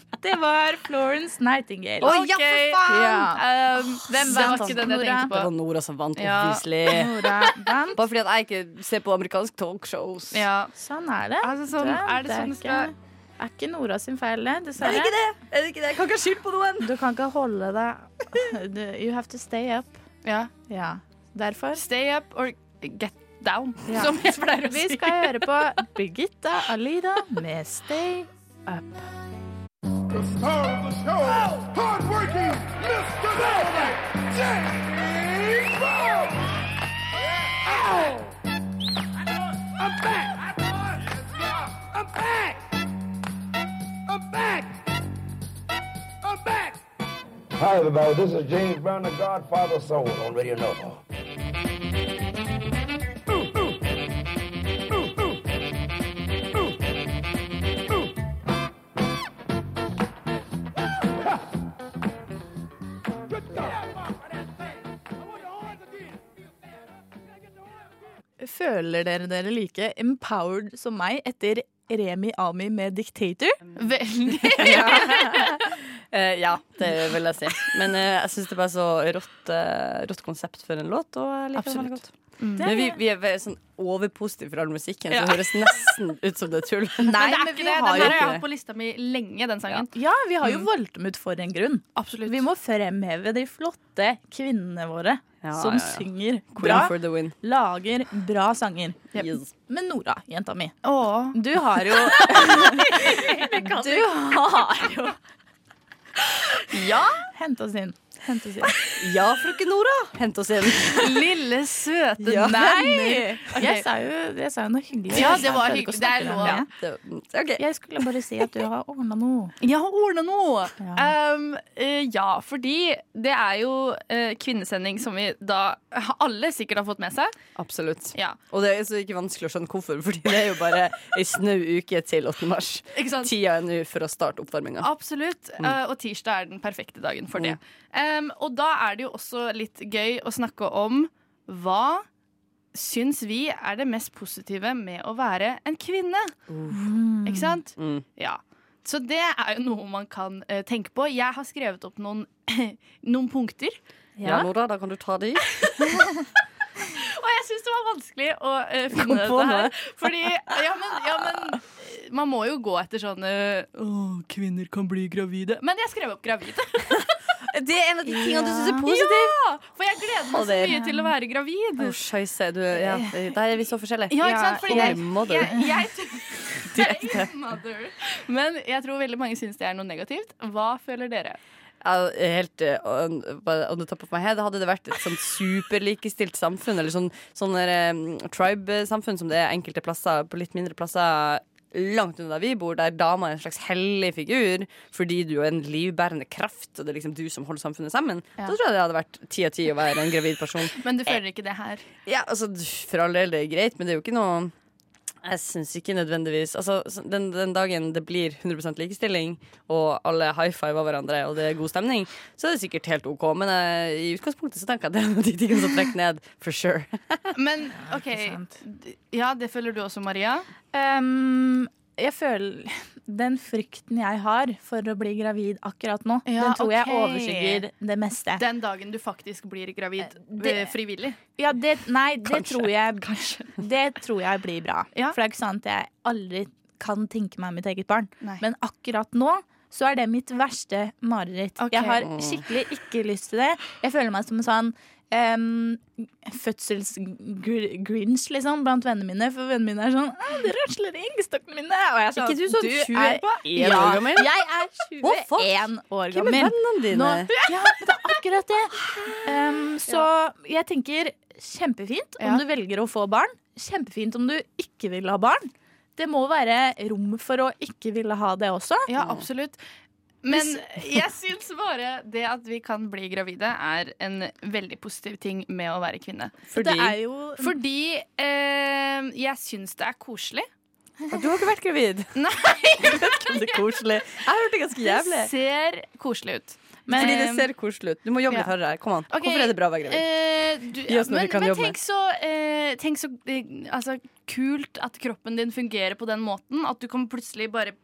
Det var Florence Nightingale. Å, ja, for faen! Ja. Um, Hvem var vant? ikke den jeg Nora? tenkte Det var. Nora som vant, Ja. obviously. Nora vant. Bare fordi at jeg ikke ser på amerikanske talkshows. Ja. Sånn er det. Altså, sånn, er det sånn det skal er ikke Nora sin feil, det. Er det Dessverre. ikke det? Er det ikke det? Jeg kan ikke ha skyld på noen. Du kan ikke holde deg You have to stay up. Ja. Ja. Derfor. Stay up or get down, Ja. som jeg pleier å Vi skal høre på Birgitta Alida med Stay Up. the star of the show, oh. hardworking Mr. Dynamite, James Brown. I'm back. I'm back. I'm back. I'm back. Hi, everybody. This is James Brown, the Godfather Soul on Radio Nova. Føler dere dere like empowered som meg etter Remi Ami med Dictator? Veldig. Eh, ja, det vil jeg si. Men uh, jeg syns det er bare så rått, uh, rått konsept for en låt. Og jeg liker det veldig Absolutt. Godt. Men vi, vi er sånn overpositive for all musikken, så det høres nesten ut som det er tull. Nei, Men det er men vi det. Den har jeg hatt på lista mi lenge, den sangen. Ja, vi har jo valgt dem ut for en grunn. Absolutt. Vi må fremheve de flotte kvinnene våre Ja, som ja, ja. synger bra, for the win. lager bra sanger. Yes. Men Nora, jenta mi, Åh. du har jo Du har jo Ja, hent oss inn. Hent oss hjem. Ja, frøken Nora! Hent oss hjem. Lille, søte Ja. Nei! Okay. Jeg sa jo, jeg sa jo noe hyggelig. Ja, det var hyggelig. Det er lov. Ja. Det, Jeg skulle bare si at du har ordna noe. Jeg har ordna noe! Ja. Um, ja, fordi det er jo uh, kvinnesending som vi da alle sikkert har fått med seg. Absolutt. Ja, Og det er så ikke vanskelig å skjønne hvorfor, Fordi det er jo bare ei snau uke til 8. mars. ikke sant? Tida er nå for å starte oppvarminga. Absolutt. eh, og tirsdag er den perfekte dagen for det. Um, og da er det jo også litt gøy å snakke om hva syns vi er det mest positive med å være en kvinne. Ikke sant? Mm. Ja. Så det er jo noe man kan uh, tenke på. Jeg har skrevet opp noen, noen punkter. Ja, Nora, da kan du ta de. Og jeg syns det var vanskelig å uh, finne dette her. Fordi, ja men, ja, men eh, man må jo gå etter sånne Å, kvinner kan bli gravide. Men jeg skrev opp gravide. Det er en av de tingene du syns er positivt. Ja, for jeg gleder meg så mye til å være gravid. Å, scheisse. Du, ja, der er vi så forskjellige. Ja, ikke sant? Fordi Holy jeg, jeg, jeg. Men jeg tror veldig mange syns det er noe negativt. Hva føler dere? Helt uh, on, on the top of my head Hadde det vært et sånn superlikestilt samfunn, eller sånn, sånn um, tribe-samfunn som det er enkelte plasser, på litt mindre plasser langt unna der vi bor, der dama er en slags hellig figur fordi du er en livbærende kraft, og det er liksom du som holder samfunnet sammen, Ja. da tror jeg det hadde vært ti av ti å være en gravid person. Men du føler ikke det her? Ja, altså, for all del, det er greit, men det er jo ikke noe jeg syns ikke nødvendigvis Altså, den, den dagen det blir 100 likestilling, og alle high fiver hverandre, og det er god stemning, så er det sikkert helt OK. Men eh, i utgangspunktet så tenker jeg at det er noe de tingene som trekker ned, for sure. Men OK. Ja, det føler du også, Maria? Um, jeg føler Den frykten jeg har for å bli gravid akkurat nå, Ja, den tror jeg ok. overskygger det meste. Den dagen du faktisk blir gravid det- eh, frivillig. Ja, det, nei, det tror jeg Det tror jeg blir bra. Ja. For det er ikke sånn at jeg aldri kan tenke meg mitt eget barn. Nei. Men akkurat nå så er det mitt verste mareritt. Okay. Jeg har skikkelig ikke lyst til det. Jeg føler meg som en sånn um, fødsels-grinch liksom, blant vennene mine. For vennene mine er sånn «Å, 'De rasler i eggstokkene mine.' Og jeg sånn, Ikke du sånn 21 er- år gammel? Jeg er Å, fuck. 21 år Hvem er vennene dine? Nå, ja, det er akkurat det. Um, så jeg tenker kjempefint om Ja. du velger å få barn. Kjempefint om du ikke vil ha barn. Det må være rom for å ikke ville ha det også. Ja, absolutt. Men jeg syns bare det at vi kan bli gravide, er en veldig positiv ting med å være kvinne. Fordi jo Fordi eh, jeg syns det er koselig. Du har ikke vært gravid. Nei. Jeg vet ikke om det er koselig. Jeg har hørt det ganske jævlig. Ser koselig ut. Men, Fordi det ser koselig ut. Du må jobbe ja. litt hardere. Kom an. Okay. Hvorfor er det bra å være gravid? Eh, du, Gi oss noe men, vi kan men jobbe tenk så, eh, tenk så eh, altså, kult at kroppen din fungerer på den måten. At du kan plutselig bare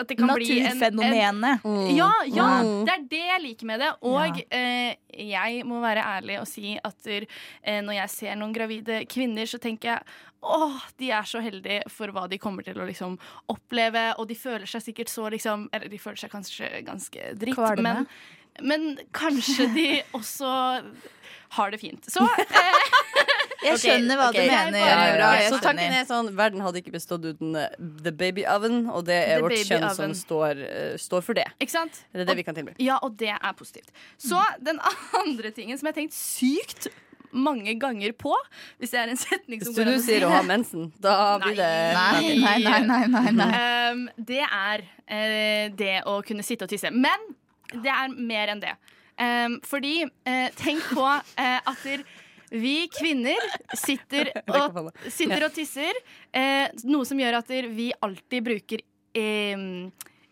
At det kan bli en, en naturfenomenet. Ja, ja, Mm. det er det jeg liker med det. Og eh, jeg må være ærlig og si at der, eh, når jeg ser noen gravide kvinner, så tenker jeg åh, de er så heldige for hva de kommer til å liksom oppleve. Og de føler seg sikkert så liksom Eller de føler seg kanskje ganske dritt, men, men kanskje de også har det fint. Så eh, Jeg skjønner hva okay. du mener. Ja, ja, ja. Så tanken er sånn Verden hadde ikke bestått uten eh, the baby oven, og det er The vårt kjønn oven. som står, uh, står for det. Ikke sant? Det er det vi kan tilby. Ja, og det er positivt. Så den andre tingen som jeg har tenkt sykt mange ganger på, hvis det er en setning som Hvis du går an å si Hvis du sier å ha mensen, da blir det Nei, nei, nei, nei, nei, nei. Um, det er uh, det å kunne sitte og tisse. Men det er mer enn det. Um, fordi uh, tenk på uh, at der, vi kvinner sitter og, sitter og tisser, eh, noe som gjør at vi alltid bruker eh,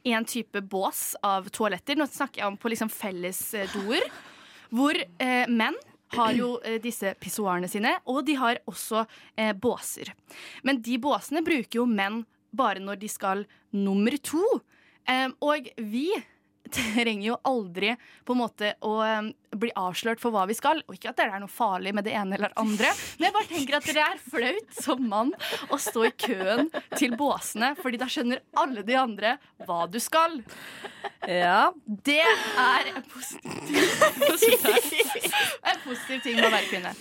en type bås av toaletter. Nå snakker jeg om på liksom fellesdoer, hvor eh, menn har jo eh, disse pissoarene sine, og de har også eh, båser. Men de båsene bruker jo menn bare når de skal nummer to. Og vi trenger jo aldri på en måte å bli avslørt for hva vi skal. Og ikke at det er noe farlig med det ene eller andre, men jeg bare tenker at det er flaut som mann å stå i køen til båsene, Fordi da skjønner alle de andre hva du skal. Ja. Det er en positiv, en positiv ting med å være kvinne.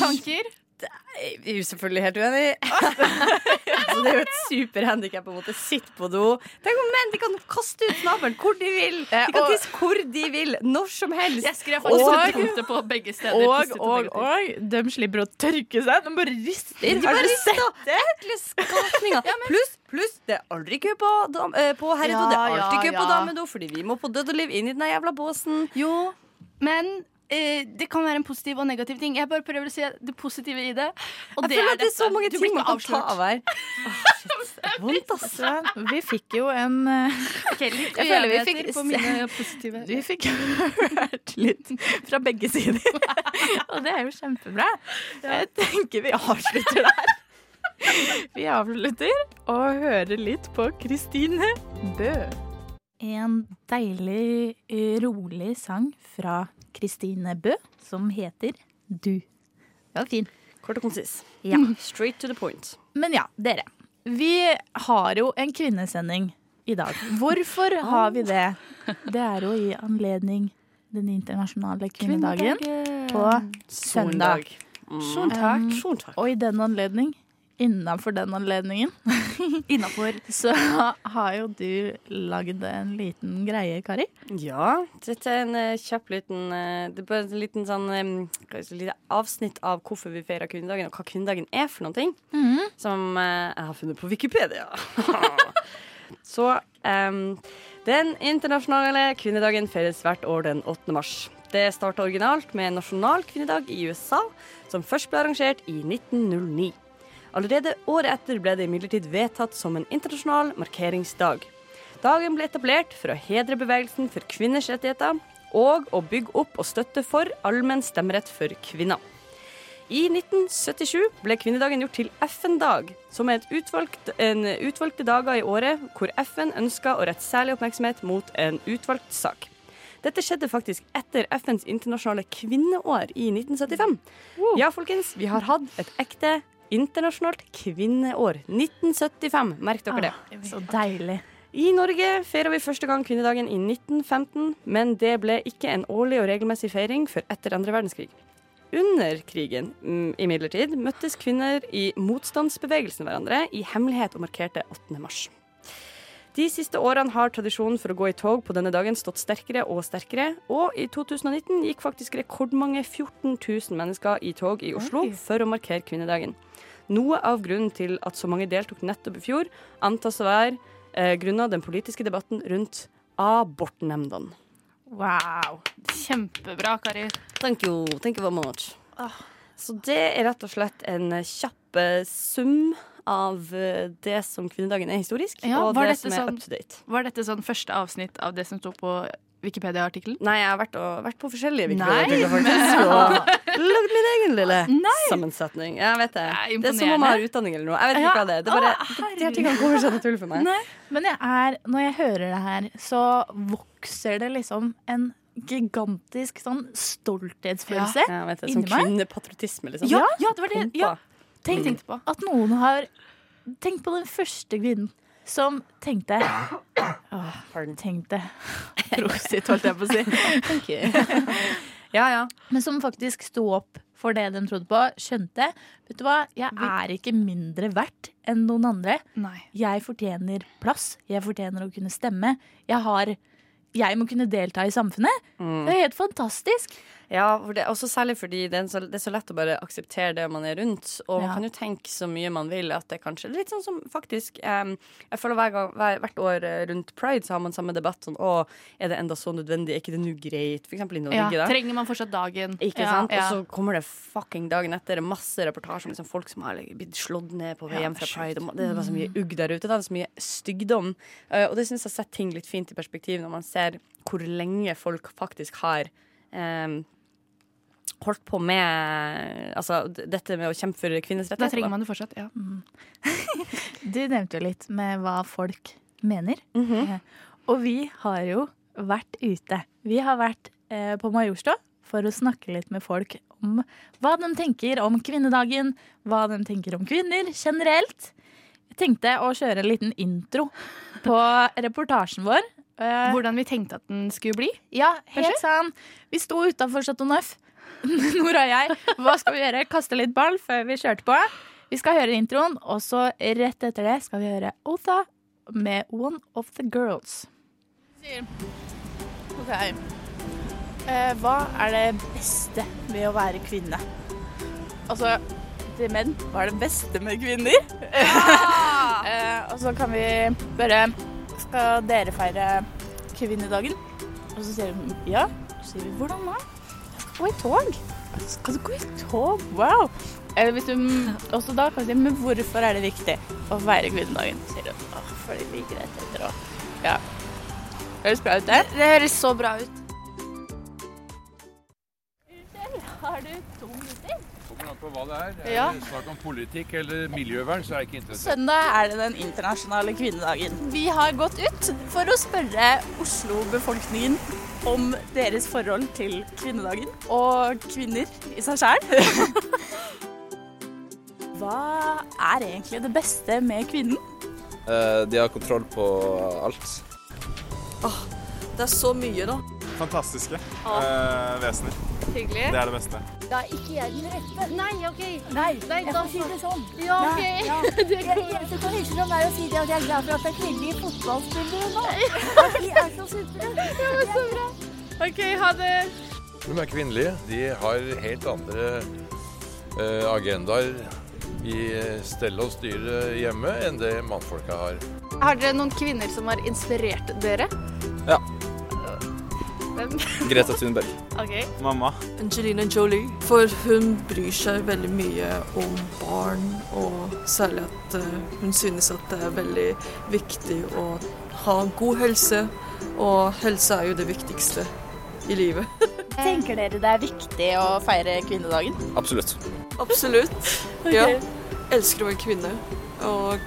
Tanker? Jeg er jo selvfølgelig helt uenig. altså, det er jo et superhandikap å måtte sitte på do. Tenk om menn de kan kaste ut snabelen hvor de vil. De kan tisse hvor de vil, når som helst. Jeg skrev faktisk Og- på begge steder. Og, og, og de slipper å tørke seg. De bare rister. De bare rister. Ekle skapninger. Pluss, pluss, det er aldri kø på, dam, eh, på herredo. det er Ja, alltid kø ja, på ja. damedo, fordi vi må på død og liv inn i den jævla båsen. Jo, men eh, det kan være en positiv og negativ ting. Jeg bare prøver å se det positive i det. Og Jeg føler at det er så mange ting man kan ta av her. Oh, shit, vondt, ass. Vi fikk jo en eh, litt Jeg føler vi uenigheter fikk på mine positive. Vi fikk hørt litt fra begge sider. Og det er jo kjempebra. Jeg tenker vi avslutter der. Vi avslutter og hører litt på Kristine Bø. En deilig, eh, rolig sang fra Kristine Bø som heter Du. Det var fin. Kort og konsis. Ja. Straight to the point. Men ja, dere. Vi har jo en kvinnesending i dag. Hvorfor har vi det? Det er jo i anledning den internasjonale kvinnedagen på søndag. Soltak. Soltak. Og i den anledning, innafor den anledningen, så har jo du lagd en liten greie, Kari. Ja, dette er en eh, kjapp liten eh, Det er bare en liten sånn jeg lite avsnitt av hvorfor vi feirer kvinnedagen, og hva kvinnedagen er for noen ting. Som eh, jeg har funnet på Wikipedia. Så um, Den internasjonale kvinnedagen feires hvert år den 8. mars. Det starta originalt med nasjonal kvinnedag i USA, som først ble arrangert i 1909. Allerede året etter ble det imidlertid vedtatt som en internasjonal markeringsdag. Dagen ble etablert for å hedre bevegelsen for kvinners rettigheter og å bygge opp og støtte for allmenn stemmerett for kvinner. I 1977 ble kvinnedagen gjort til FN-dag, som er et utvalgt, en utvalgte dager i året hvor FN ønsker å rette særlig oppmerksomhet mot en utvalgt sak. Dette skjedde faktisk etter FNs internasjonale kvinneår i 1975. Ja, folkens, vi har hatt et ekte internasjonalt kvinneår. 1975, merk dere det. Så deilig. I Norge feirer vi første gang kvinnedagen i 1915, men det ble ikke en årlig og regelmessig feiring før etter andre verdenskrig. Under krigen, mm, imidlertid, møttes kvinner i motstandsbevegelsen hverandre i hemmelighet og markerte 8. mars. De siste årene har tradisjonen for å gå i tog på denne dagen stått sterkere og sterkere, og i 2019 gikk faktisk rekordmange 14 000 mennesker i tog i Oslo for å markere kvinnedagen. Noe av grunnen til at så mange deltok nettopp i fjor, antas å være eh, grunnet den politiske debatten rundt abortnemndene. Wow. Kjempebra, Kari. Thank you. Thank you very much. Så det er rett og slett en kjapp eh, sum av eh, det som kvinnedagen er historisk, Ja, og det som er sånn- up to date. Var dette sånn første avsnitt av det som sto på Wikipedia-artikkelen? Nei, jeg har vært, og, vært på forskjellige Wikipedia-artikler, faktisk. Og lagd min egen lille sammensetning. Jeg vet det. Er Det er som om jeg har utdanning eller noe. Jeg vet ikke Ja. hva det er. Det er bare, Å, de, her tingene går sånn tull for meg. Men jeg er, når jeg hører det her, så vokser det liksom en gigantisk sånn stolthetsfølelse Ja, ja inni meg. Som kvinnepatriotisme, liksom. Ja, ja, det var det. Ja. Tenk, tenk på. at noen har Tenk på den første kvinnen som tenkte Åh, tenkte Prosit, holdt jeg på å si. Ja, ja. Men som faktisk sto opp for det de trodde på. Skjønte Vet du hva, jeg er ikke mindre verdt enn noen andre. Nei. Jeg fortjener plass. Jeg fortjener å kunne stemme. Jeg har jeg må kunne delta i samfunnet. Det er helt fantastisk. Ja, også særlig fordi det er, så, det er så lett å bare akseptere det man er rundt. Og man Ja. kan jo tenke så mye man vil at det kanskje Litt sånn som faktisk um, Jeg føler hver gang, hver, Hvert år eh, rundt pride så har man samme debatt sånn Å, er det enda så nødvendig? Er ikke det nå greit? For eksempel i Norge, Ja, da. trenger man fortsatt dagen? Ikke Ja, sant? Og så kommer det fucking dagen etter masse reportasjer om liksom folk som har like, blitt slått ned på vei hjem fra pride. Og det er bare så mye ugg der ute. Det er så mye stygdom. Uh, og det syns jeg setter ting litt fint i perspektiv når man ser hvor lenge folk faktisk har em, holdt på med altså, dette med å kjempe for kvinners Da trenger man det fortsatt, ja. Du nevnte jo litt med hva folk mener. Mm -hmm. Og vi har jo vært ute. Vi har vært eh, på Majorstua for å snakke litt med folk om hva de tenker om kvinnedagen, hva de tenker om kvinner generelt. Jeg tenkte å kjøre en liten intro på reportasjen vår. Eh, Hvordan vi tenkte at den skulle bli. ja, helt sant. Vi sto utafor Chateau Neuf, Nora og jeg. Hva skal vi gjøre? Kaste litt ball før vi kjørte på. Vi skal høre introen, og så rett etter det skal vi høre Otha med One of the Girls. Ok. Eh, hva er det beste med å være kvinne? Altså, til menn, hva er det beste med kvinner? eh, og så kan vi bare Skal dere feire kvinnedagen? Og så sier hun ja. Så sier vi hvordan da? Gå i tog. Skal du gå i tog? Wow. Eller hvis du også da kan du si men hvorfor er det viktig å feire kvinnedagen? Så sier du åh, fordi vi det etter og Ja. Høres bra ut, det? Det høres så bra ut. Har du to minutter? Kommer an på hva det er. Er Ja. det snakk om politikk eller miljøvern, så er jeg ikke interessert. Søndag er det den internasjonale kvinnedagen. Vi har gått ut for å spørre Oslo-befolkningen om deres forhold til kvinnedagen og kvinner i seg sjæl. Hva er egentlig det beste med kvinnen? Eh, De har kontroll på alt. Åh, Det er så mye, da. Fantastiske eh, vesener. Hyggelig. Det er det beste. Da er ikke jeg den rette. Nei, OK. Nei, Nei, jeg da får si det sånn. Ja, OK. Nei, ja. Det ikke fra meg si det at jeg er glad for at det er kvinnelige fotballspillere nå. At de er så supre. Ja, men så bra. OK, ha det. De er kvinnelige. De har helt andre eh, agendaer i stell og styre hjemme enn det mannfolka har. Har dere noen kvinner som har inspirert dere? Ja. Hvem? Greta Thunberg. Okay. Mamma. Angelina Jolie. For hun bryr seg veldig mye om barn, og særlig at eh, hun synes at det er veldig viktig å ha god helse. Og helse er jo det viktigste i livet. Tenker dere det er viktig å feire kvinnedagen? Absolutt. Absolutt. Ja. Elsker å være kvinne. Og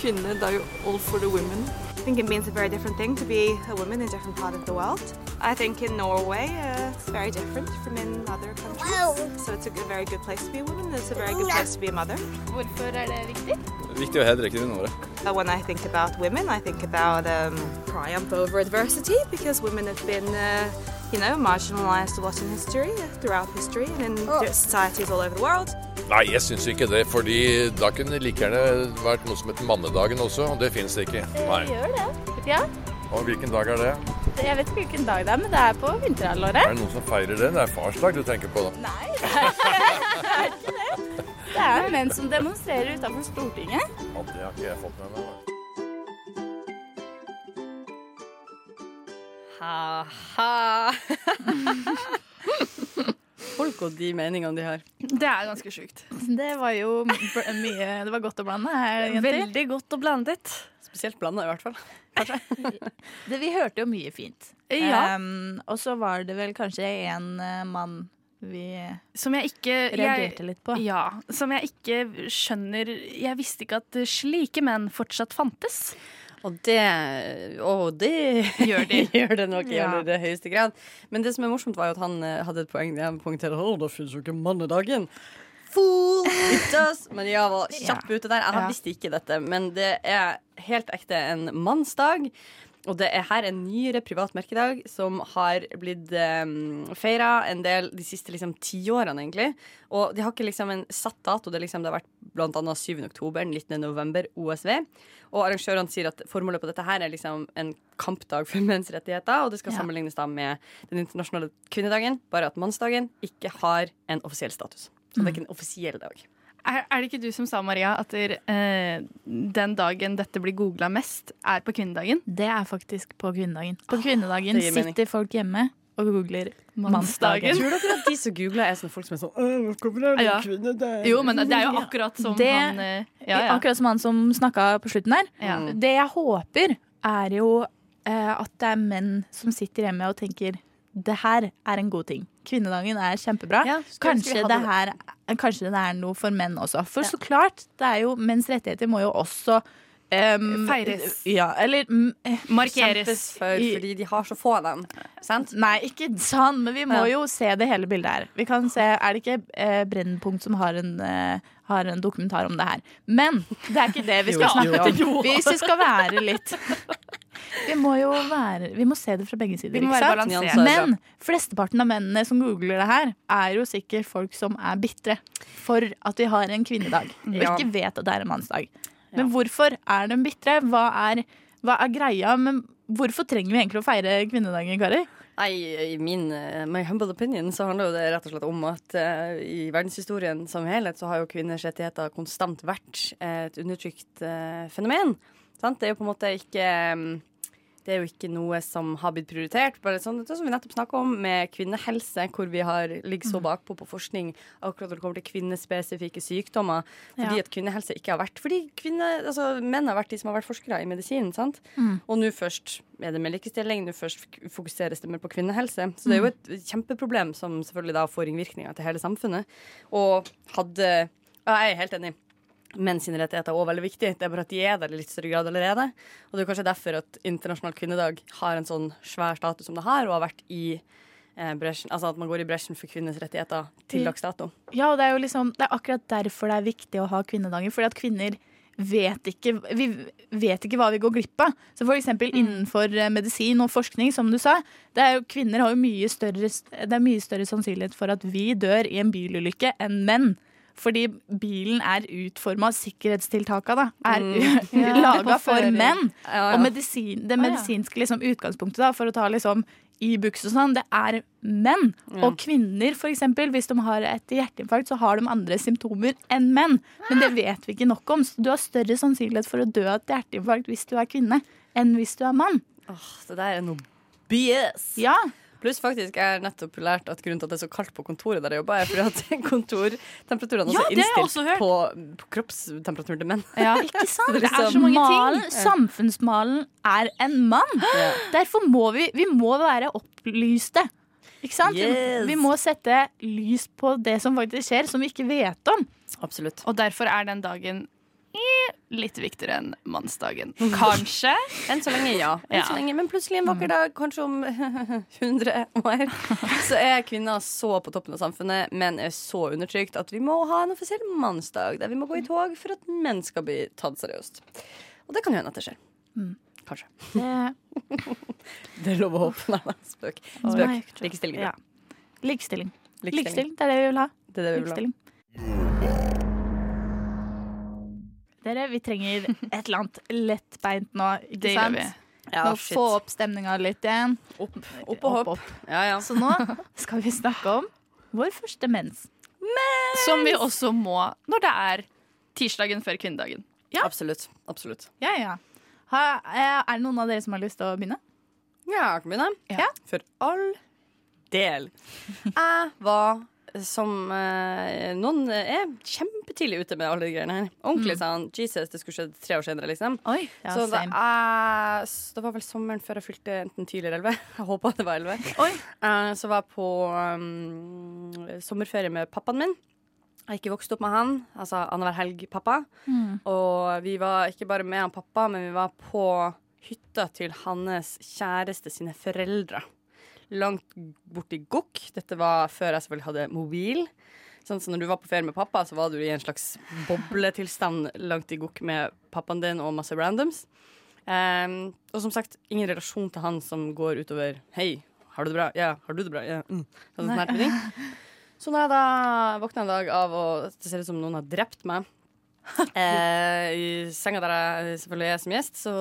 kvinne, det er jo all for the women. I think it means a very different thing to be a woman in a different part of the world. I think in Norway uh, it's very different from in other countries. So it's a good, very good place to be a woman. It's a very good place to be a mother. Hvorfor er det viktig? Viktig å hedre kvinnene våre. Uh, when I think about women, I think about um, triumph over adversity because women have been, uh, you know, marginalized a lot in history, throughout history, and in societies all over the world. Nei, jeg syns ikke det, fordi da kunne det like gjerne vært noe som heter mannedagen også, og det finnes det ikke. Nei. gjør det. Ja. Og hvilken dag er det? Jeg vet ikke hvilken dag det er, men det er på vinterhalvåret. Er det noen som feirer det? Det er farsdag du tenker på, da. Nei, det er ikke det. Det er menn som demonstrerer utenfor Stortinget. Ja, det har ikke jeg fått med meg. Ha-ha. Folk og de meningene de har. Det er ganske sjukt. Det var jo mye Det var godt å blande her, jenter. Veldig godt og blandet. Spesielt blanda, i hvert fall. Det, vi hørte jo mye fint. Ja. Um, og så var det vel kanskje en uh, mann vi Som jeg ikke reagerte litt på. Ja, som jeg ikke skjønner Jeg visste ikke at slike menn fortsatt fantes. Og det, og det Gjør de. gjør det nok i Ja. aller høyeste grad. Men det som er morsomt, var jo at han eh, hadde et poeng. Jeg poengterte at det finnes jo ikke mannedagen. Fool! It does! Men jeg var kjapp ute der. Jeg Ja. visste ikke dette. Men det er helt ekte en mannsdag. Og det er her en nyere privat merkedag som har blitt um, feira en del de siste liksom, tiårene, egentlig. Og de har ikke liksom en satt dato. Det, liksom, det har vært annet 7. oktober, 19. november, OSV. Og arrangørene sier at formålet på dette her er liksom en kampdag for menneskerettigheter, og det skal Ja. sammenlignes da med den internasjonale kvinnedagen, bare at mannsdagen ikke har en offisiell status. Så det er ikke en offisiell dag. Er, er det ikke du som sa, Maria, at der, eh, den dagen dette blir googla mest, er på kvinnedagen? Det er faktisk på kvinnedagen. På kvinnedagen gir mening. sitter folk hjemme og googler Mannsdagen. Tror dere at de som googler, er sånne folk som er sånn «Åh, nå kommer det Ja. kvinnedag?» Jo, men det er jo akkurat som Det- han eh, ja, ja. Akkurat som han som snakka på slutten der. Ja. Det jeg håper, er jo eh, at det er menn som sitter hjemme og tenker det her er en god ting. Kvinnedagen er kjempebra. Kanskje, hadde det her, kanskje det er noe for menn også. For så klart, det er jo, menns rettigheter må jo også em, Feires. Ja, eller mm, eh, Markeres. Kjempes for, fordi de har så få av dem. Sant? Nei, ikke sånn, men vi må Ja. jo se det hele bildet her. Vi kan se, Er det ikke eh, Brennpunkt som har en, eh, har en dokumentar om det her? Men det er ikke det vi skal Jo, snakke jo. om. Hvis vi skal være litt Vi må jo være Vi må se det fra begge sider. Vi må ikke være sant? Men flesteparten av mennene som googler det her, er jo sikkert folk som er bitre for at vi har en kvinnedag, og Ja. ikke vet at det er en mannsdag. Men hvorfor er de bitre? Hva hva er greia? Men hvorfor trenger vi egentlig å feire kvinnedagen, Kari? Nei, I min eh, my humble opinion så handler jo det rett og slett om at uh, i verdenshistorien som helhet så har jo kvinners rettigheter konstant vært et undertrykt uh, fenomen. Sant? Det er jo på en måte ikke mm, det er jo ikke noe som har blitt prioritert. Bare sånn, det som vi nettopp snakka om med kvinnehelse, hvor vi har ligger så bakpå på forskning akkurat når det kommer til kvinnespesifikke sykdommer. Fordi Ja. at kvinnehelse ikke har vært Fordi kvinne, altså, menn har vært de som har vært forskere i medisin. sant? Mm. Og nå først er det med likestilling, nå først fokuseres det mer på kvinnehelse. Så det er jo et kjempeproblem som selvfølgelig da får ringvirkninger til hele samfunnet. Og hadde Ja, jeg er helt enig. Menn sine rettigheter er også veldig viktig. Det er bare at de er der i litt større grad allerede. Og det er kanskje derfor at internasjonal kvinnedag har en sånn svær status som det har, og har vært i eh, bresjen, altså at man går i bresjen for kvinners rettigheter til dags dato. Ja, og det er jo liksom Det er akkurat derfor det er viktig å ha kvinnedagen. Fordi at kvinner vet ikke Vi vet ikke hva vi går glipp av. Så for eksempel innenfor eh, medisin og forskning, som du sa. Det er jo, kvinner har jo mye større Det er mye større sannsynlighet for at vi dør i en bilulykke enn menn. Fordi bilen er utforma, sikkerhetstiltaka er Mm. Ja. laga for menn. Ja, ja. Og medisin, det medisinske liksom, utgangspunktet da, for å ta liksom Ibux og sånn, det er menn. Og kvinner, eksempel, hvis de har et hjerteinfarkt, så har de andre symptomer enn menn. Men det vet vi ikke nok om. Så du har større sannsynlighet for å dø av et hjerteinfarkt hvis du er kvinne, enn hvis du er mann. Åh, det der er noe BS. Ja. Pluss faktisk, jeg har nettopp lært at grunnen til at det er så kaldt på kontoret der jeg jobber, er fordi at kontortemperaturene Ja, også er innstilt også på, på kroppstemperaturen til menn. Ja. Ikke sant? Det er Det er liksom- så mange Malen, ting. Samfunnsmalen er en mann. Ja. Derfor må vi, vi må være opplyste. Ikke sant? Yes. Vi må sette lys på det som faktisk skjer, som vi ikke vet om. Absolutt. Og derfor er den dagen litt viktigere enn mannsdagen. Kanskje. Enn så lenge, ja. Så lenge, men plutselig en vakker dag, kanskje om 100 år, så er kvinner så på toppen av samfunnet, men er så undertrykt at vi må ha en offisiell mannsdag der vi må gå i tog for at menn skal bli tatt seriøst. Og det kan jo hende at det skjer. Mm. Kanskje. Det, er lov å håpe. Nei, spøk. Spøk. Likestilling. Ja. Likestilling. Likestilling. Det er det vi vil ha. Det er det vi vil ha. Dere, vi trenger et eller annet lettbeint nå, ikke Det gjør sant? vi. Ja, nå shit. få opp stemninga litt igjen. Opp, opp og hopp. Ja, ja. Så nå skal vi snakke om vår første mens. Som vi også må når det er tirsdagen før kvinnedagen. Absolutt. Absolutt. Ja, ja. Ha, eh, er det noen av dere som har lyst til å begynne? Ja, jeg kan begynne. Ja. For all del. Jeg var som eh, Noen er kjempetidlig ute med alle de greiene her. Ordentlig sånn Jesus, det skulle skjedd tre år senere, liksom. Oi, ja, så da same. jeg, s- det var vel sommeren før jeg fylte enten tidligere elleve, Jeg håpa det var 11. Oi. Eh, så var jeg på um, sommerferie med pappaen min. Jeg har ikke vokst opp med han, altså annenhver helg-pappa. Mm. Og vi var ikke bare med han pappa, men vi var på hytta til hans kjæreste sine foreldre. Langt borti Gokk. Dette var før jeg selvfølgelig hadde mobil. Sånn, så når du var på ferie med pappa, så var du i en slags bobletilstand langt i Gokk med pappaen din og masse randoms. Um, og som sagt, ingen relasjon til han som går utover Hei, har du det bra? Ja, har du det bra? Ja. Mm. Sånn sånn. Så når jeg da våkna en dag av å det ser ut som noen har drept meg eh, i senga der jeg selvfølgelig er som gjest, så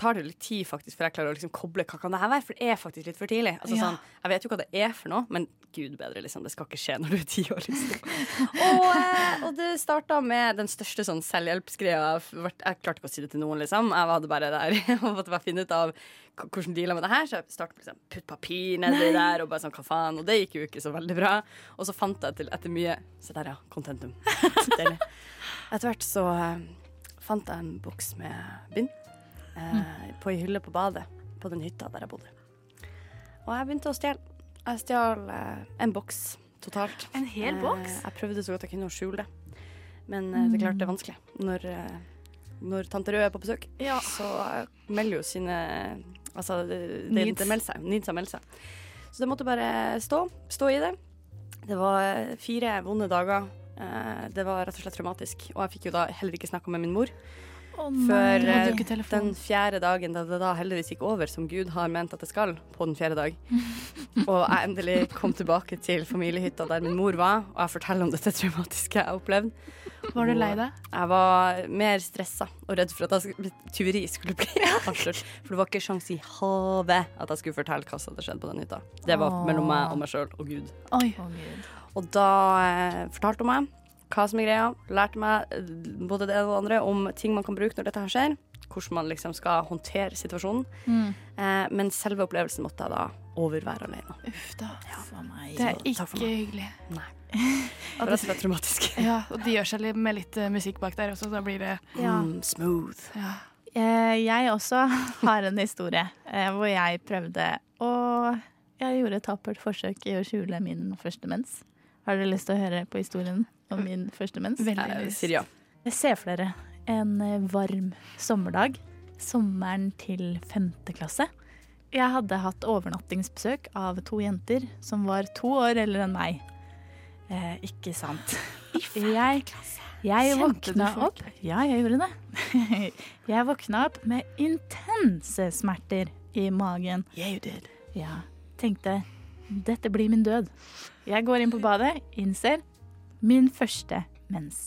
tar det litt tid faktisk før jeg klarer å liksom koble hva kan det her være, for det er faktisk litt for tidlig. Altså, Ja. sånn, jeg vet jo hva det er for noe, men gud bedre, liksom. Det skal ikke skje når du er ti år, liksom. og, eh, og det starta med den største sånn selvhjelpsgreia. Jeg klarte ikke å si det til noen, liksom. Jeg hadde bare der og måtte bare finne ut av hvordan dealer med det her. Så jeg startet med liksom, putt papir nedi der, og bare sånn hva faen. Og det gikk jo ikke så veldig bra. Og så fant jeg til etter mye Se der, ja. Contentum. Deilig. Etter hvert så uh, fant jeg en boks med bind eh, på ei hylle på badet på den hytta der jeg bodde. Og jeg begynte å stjele. Jeg stjal uh, en boks totalt. En hel boks? Jeg prøvde så godt jeg kunne å skjule det. Men det er klart det er vanskelig. Når, når tante Rød er på besøk, så eh, melder jo sine Altså, Needs. seg. Needs seg. Så det måtte bare stå. Stå i det. Det var eh, fire vonde dager. Eh, Det var rett og slett traumatisk. Og jeg fikk jo da heller ikke snakka med min mor. Oh, Før eh, den fjerde dagen da det da heldigvis gikk over, som Gud har ment at det skal, på den fjerde dag. Og jeg endelig kom tilbake til familiehytta der min mor var, og jeg forteller om dette traumatiske jeg har opplevd. Var du lei deg? Jeg var mer stressa og redd for at jeg skulle, tyveri skulle bli avslørt. For det var ikke sjans i havet at jeg skulle fortelle hva som hadde skjedd på den hytta. Det var Åh. mellom meg og meg sjøl og Gud. Oi. Og da eh, fortalte hun meg hva som er greia. Lærte meg eh, både det og det andre om ting man kan bruke når dette her skjer. Hvordan man liksom skal håndtere situasjonen. Mm. Eh, men selve opplevelsen måtte jeg da overvære alene. Uff da. meg. Det er ikke hyggelig. ikke for meg. Det var rett traumatisk. Ja, og de gjør seg litt med litt eh, musikk bak der også, så da blir det Ja. Mm, smooth. Ja. Eh, Jeg også har en historie eh, hvor jeg prøvde å Jeg gjorde et tappert forsøk i å skjule min første mens. Har dere lyst til å høre på historien om min første mens? Veldig lyst. ja. Jeg ser for dere en varm sommerdag. Sommeren til femte klasse. Jeg hadde hatt overnattingsbesøk av to jenter som var to år eldre enn meg. Eh, ikke sant. Jeg, jeg våkna opp Ja, jeg gjorde det. Jeg våkna opp med intense smerter i magen. Yeah, you did. Ja, tenkte dette blir min død. Jeg går inn på badet, innser min første mens.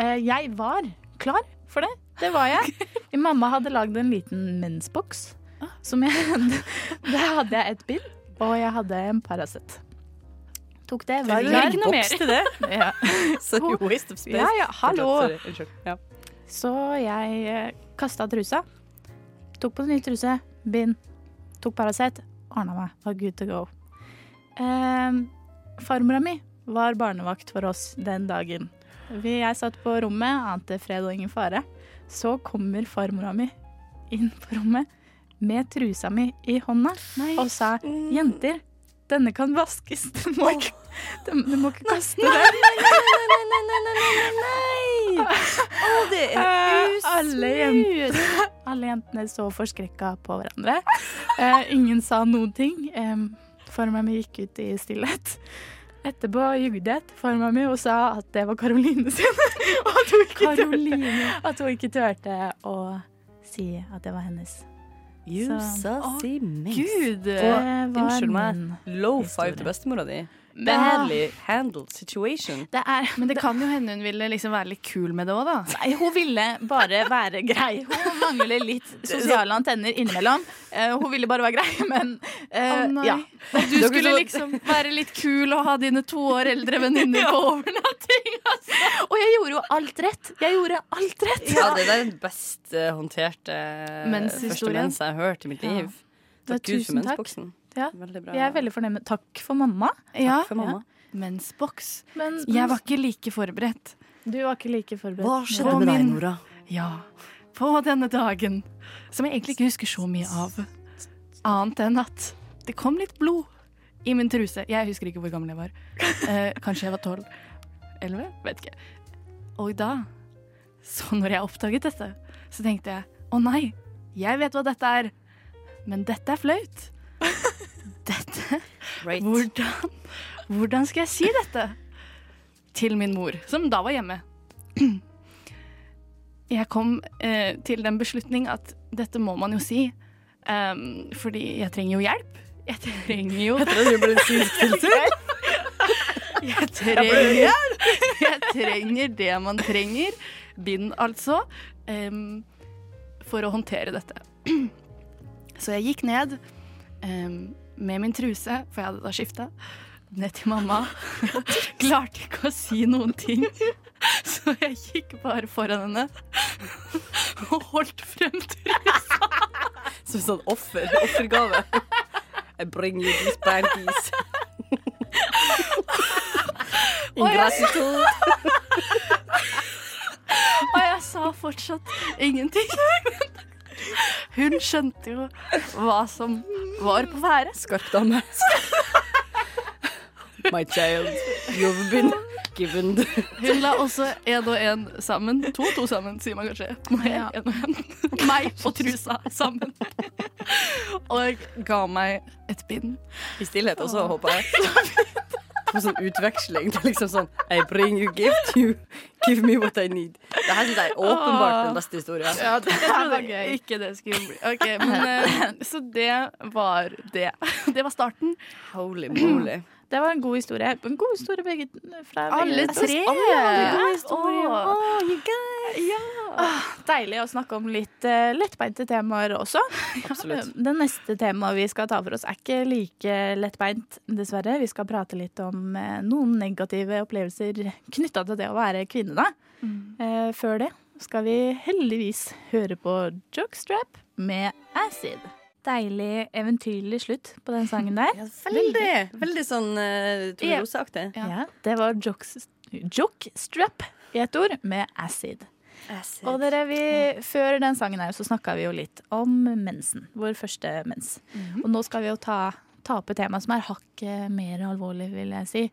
Eh, Jeg var klar for det. Det var jeg. Mamma hadde lagd en liten mensboks. Som jeg, der hadde jeg et bind, og jeg hadde en Paracet. Tok det, var det ikke noe mer? til det? Ja. Sorry, waste of space. Ja, ja, hallo. Ja. Så jeg eh, kasta trusa. Tok på ny truse, bind, tok Paracet, ordna meg. Var good to go. Eh, farmora mi var barnevakt for oss den dagen. Jeg satt på rommet, ante fred og ingen fare. Så kommer farmora mi inn på rommet med trusa mi i hånda og sa 'Jenter, denne kan vaskes. Du må ikke, du, du må ikke kaste den'. Å, det er usmurt. alle, jentene, alle jentene så forskrekka på hverandre. Uh, ingen sa noen ting. Um, Farmor mi gikk ut i stillhet. Etterpå jugde jeg til farmor mi og sa at det var Karoline sin. og. At hun ikke turte å si at det var hennes. Sassy mess. Gud. Og unnskyld meg, five til bestemora di. Badly handled situation. Det er, Men det kan jo hende hun ville liksom være litt kul med det òg, da. Nei, hun ville bare være grei. Hun mangler litt sosiale antenner innimellom. Uh, hun ville bare være grei, men uh, oh, ja. Du skulle liksom være litt kul og ha dine to år eldre venninner på overnatting. Altså. Og jeg gjorde jo alt rett. Jeg gjorde alt rett. Ja, det er den best eh, håndterte første mens jeg har hørt i mitt liv. Ja. Takk Gud for mensboksen. Ja. Veldig bra. Jeg er veldig fornøyd med Takk for mamma. Ja. Takk for mamma. Mensboks. Mens, Jeg var ikke like forberedt. du var ikke like forberedt. Hva skjedde På med deg, Nora? Ja. På denne dagen, som jeg egentlig ikke husker så mye av, annet enn at det kom litt blod i min truse. Jeg husker ikke hvor gammel jeg var. Eh, kanskje jeg var tolv? Elleve? Vet ikke. Og da, så når jeg oppdaget dette, så tenkte jeg å nei, jeg vet hva dette er, men dette er flaut. Dette Right. hvordan, hvordan skal jeg si dette til min mor, som da var hjemme? jeg kom eh, til den beslutning at dette må man jo si. Um, fordi jeg trenger jo hjelp. Jeg trenger jo Jeg trenger tilsyn. Jeg trenger, jeg trenger det man trenger. Bind, altså. Um, for å håndtere dette. Så jeg gikk ned em, med min truse, for jeg hadde da skifta, ned til mamma. Klarte ikke å si noen ting. Så jeg gikk bare foran henne og holdt frem trusa. Som en sånn offer. Offergave. I bring you these panties. Ingratitude. Og jeg sa fortsatt ingenting. Hun skjønte jo hva som var på ferde. Skarp dame. My child, you've been given Hun la også én og én sammen. To og to sammen, sier man kanskje. Meg, en og en. Meg og trusa sammen. Og ga meg et bind. I stillhet også, håper jeg. Som sånn utveksling. Det er liksom sånn I bring you gift, you give me what I need. Det her syns jeg er åpenbart den beste historien. Ja, det var gøy. Ikke det skulle bli. Ok, men eh, Så det var det. Det var starten. Holy moly. Det var en god historie. En god historie begge fra Alle oss. tre. Alle hadde Ja. Ah, deilig å snakke om litt uh, lettbeinte temaer også. Absolutt. Det neste temaet vi skal ta for oss, er ikke like lettbeint, dessverre. Vi skal prate litt om uh, noen negative opplevelser knytta til det å være kvinne. Da. Eh, før det skal vi heldigvis høre på Jokestrap med Acid. Deilig, eventyrlig slutt på den sangen der. Veldig, veldig sånn uh, Tove Rose-aktig. Ja. det var jockstrap i et ord med Acid. acid. Og dere, vi, Før den sangen her så snakka vi jo litt om mensen. Vår første mens. Og nå skal vi jo ta, ta opp et tema som er hakket mer alvorlig, vil jeg si.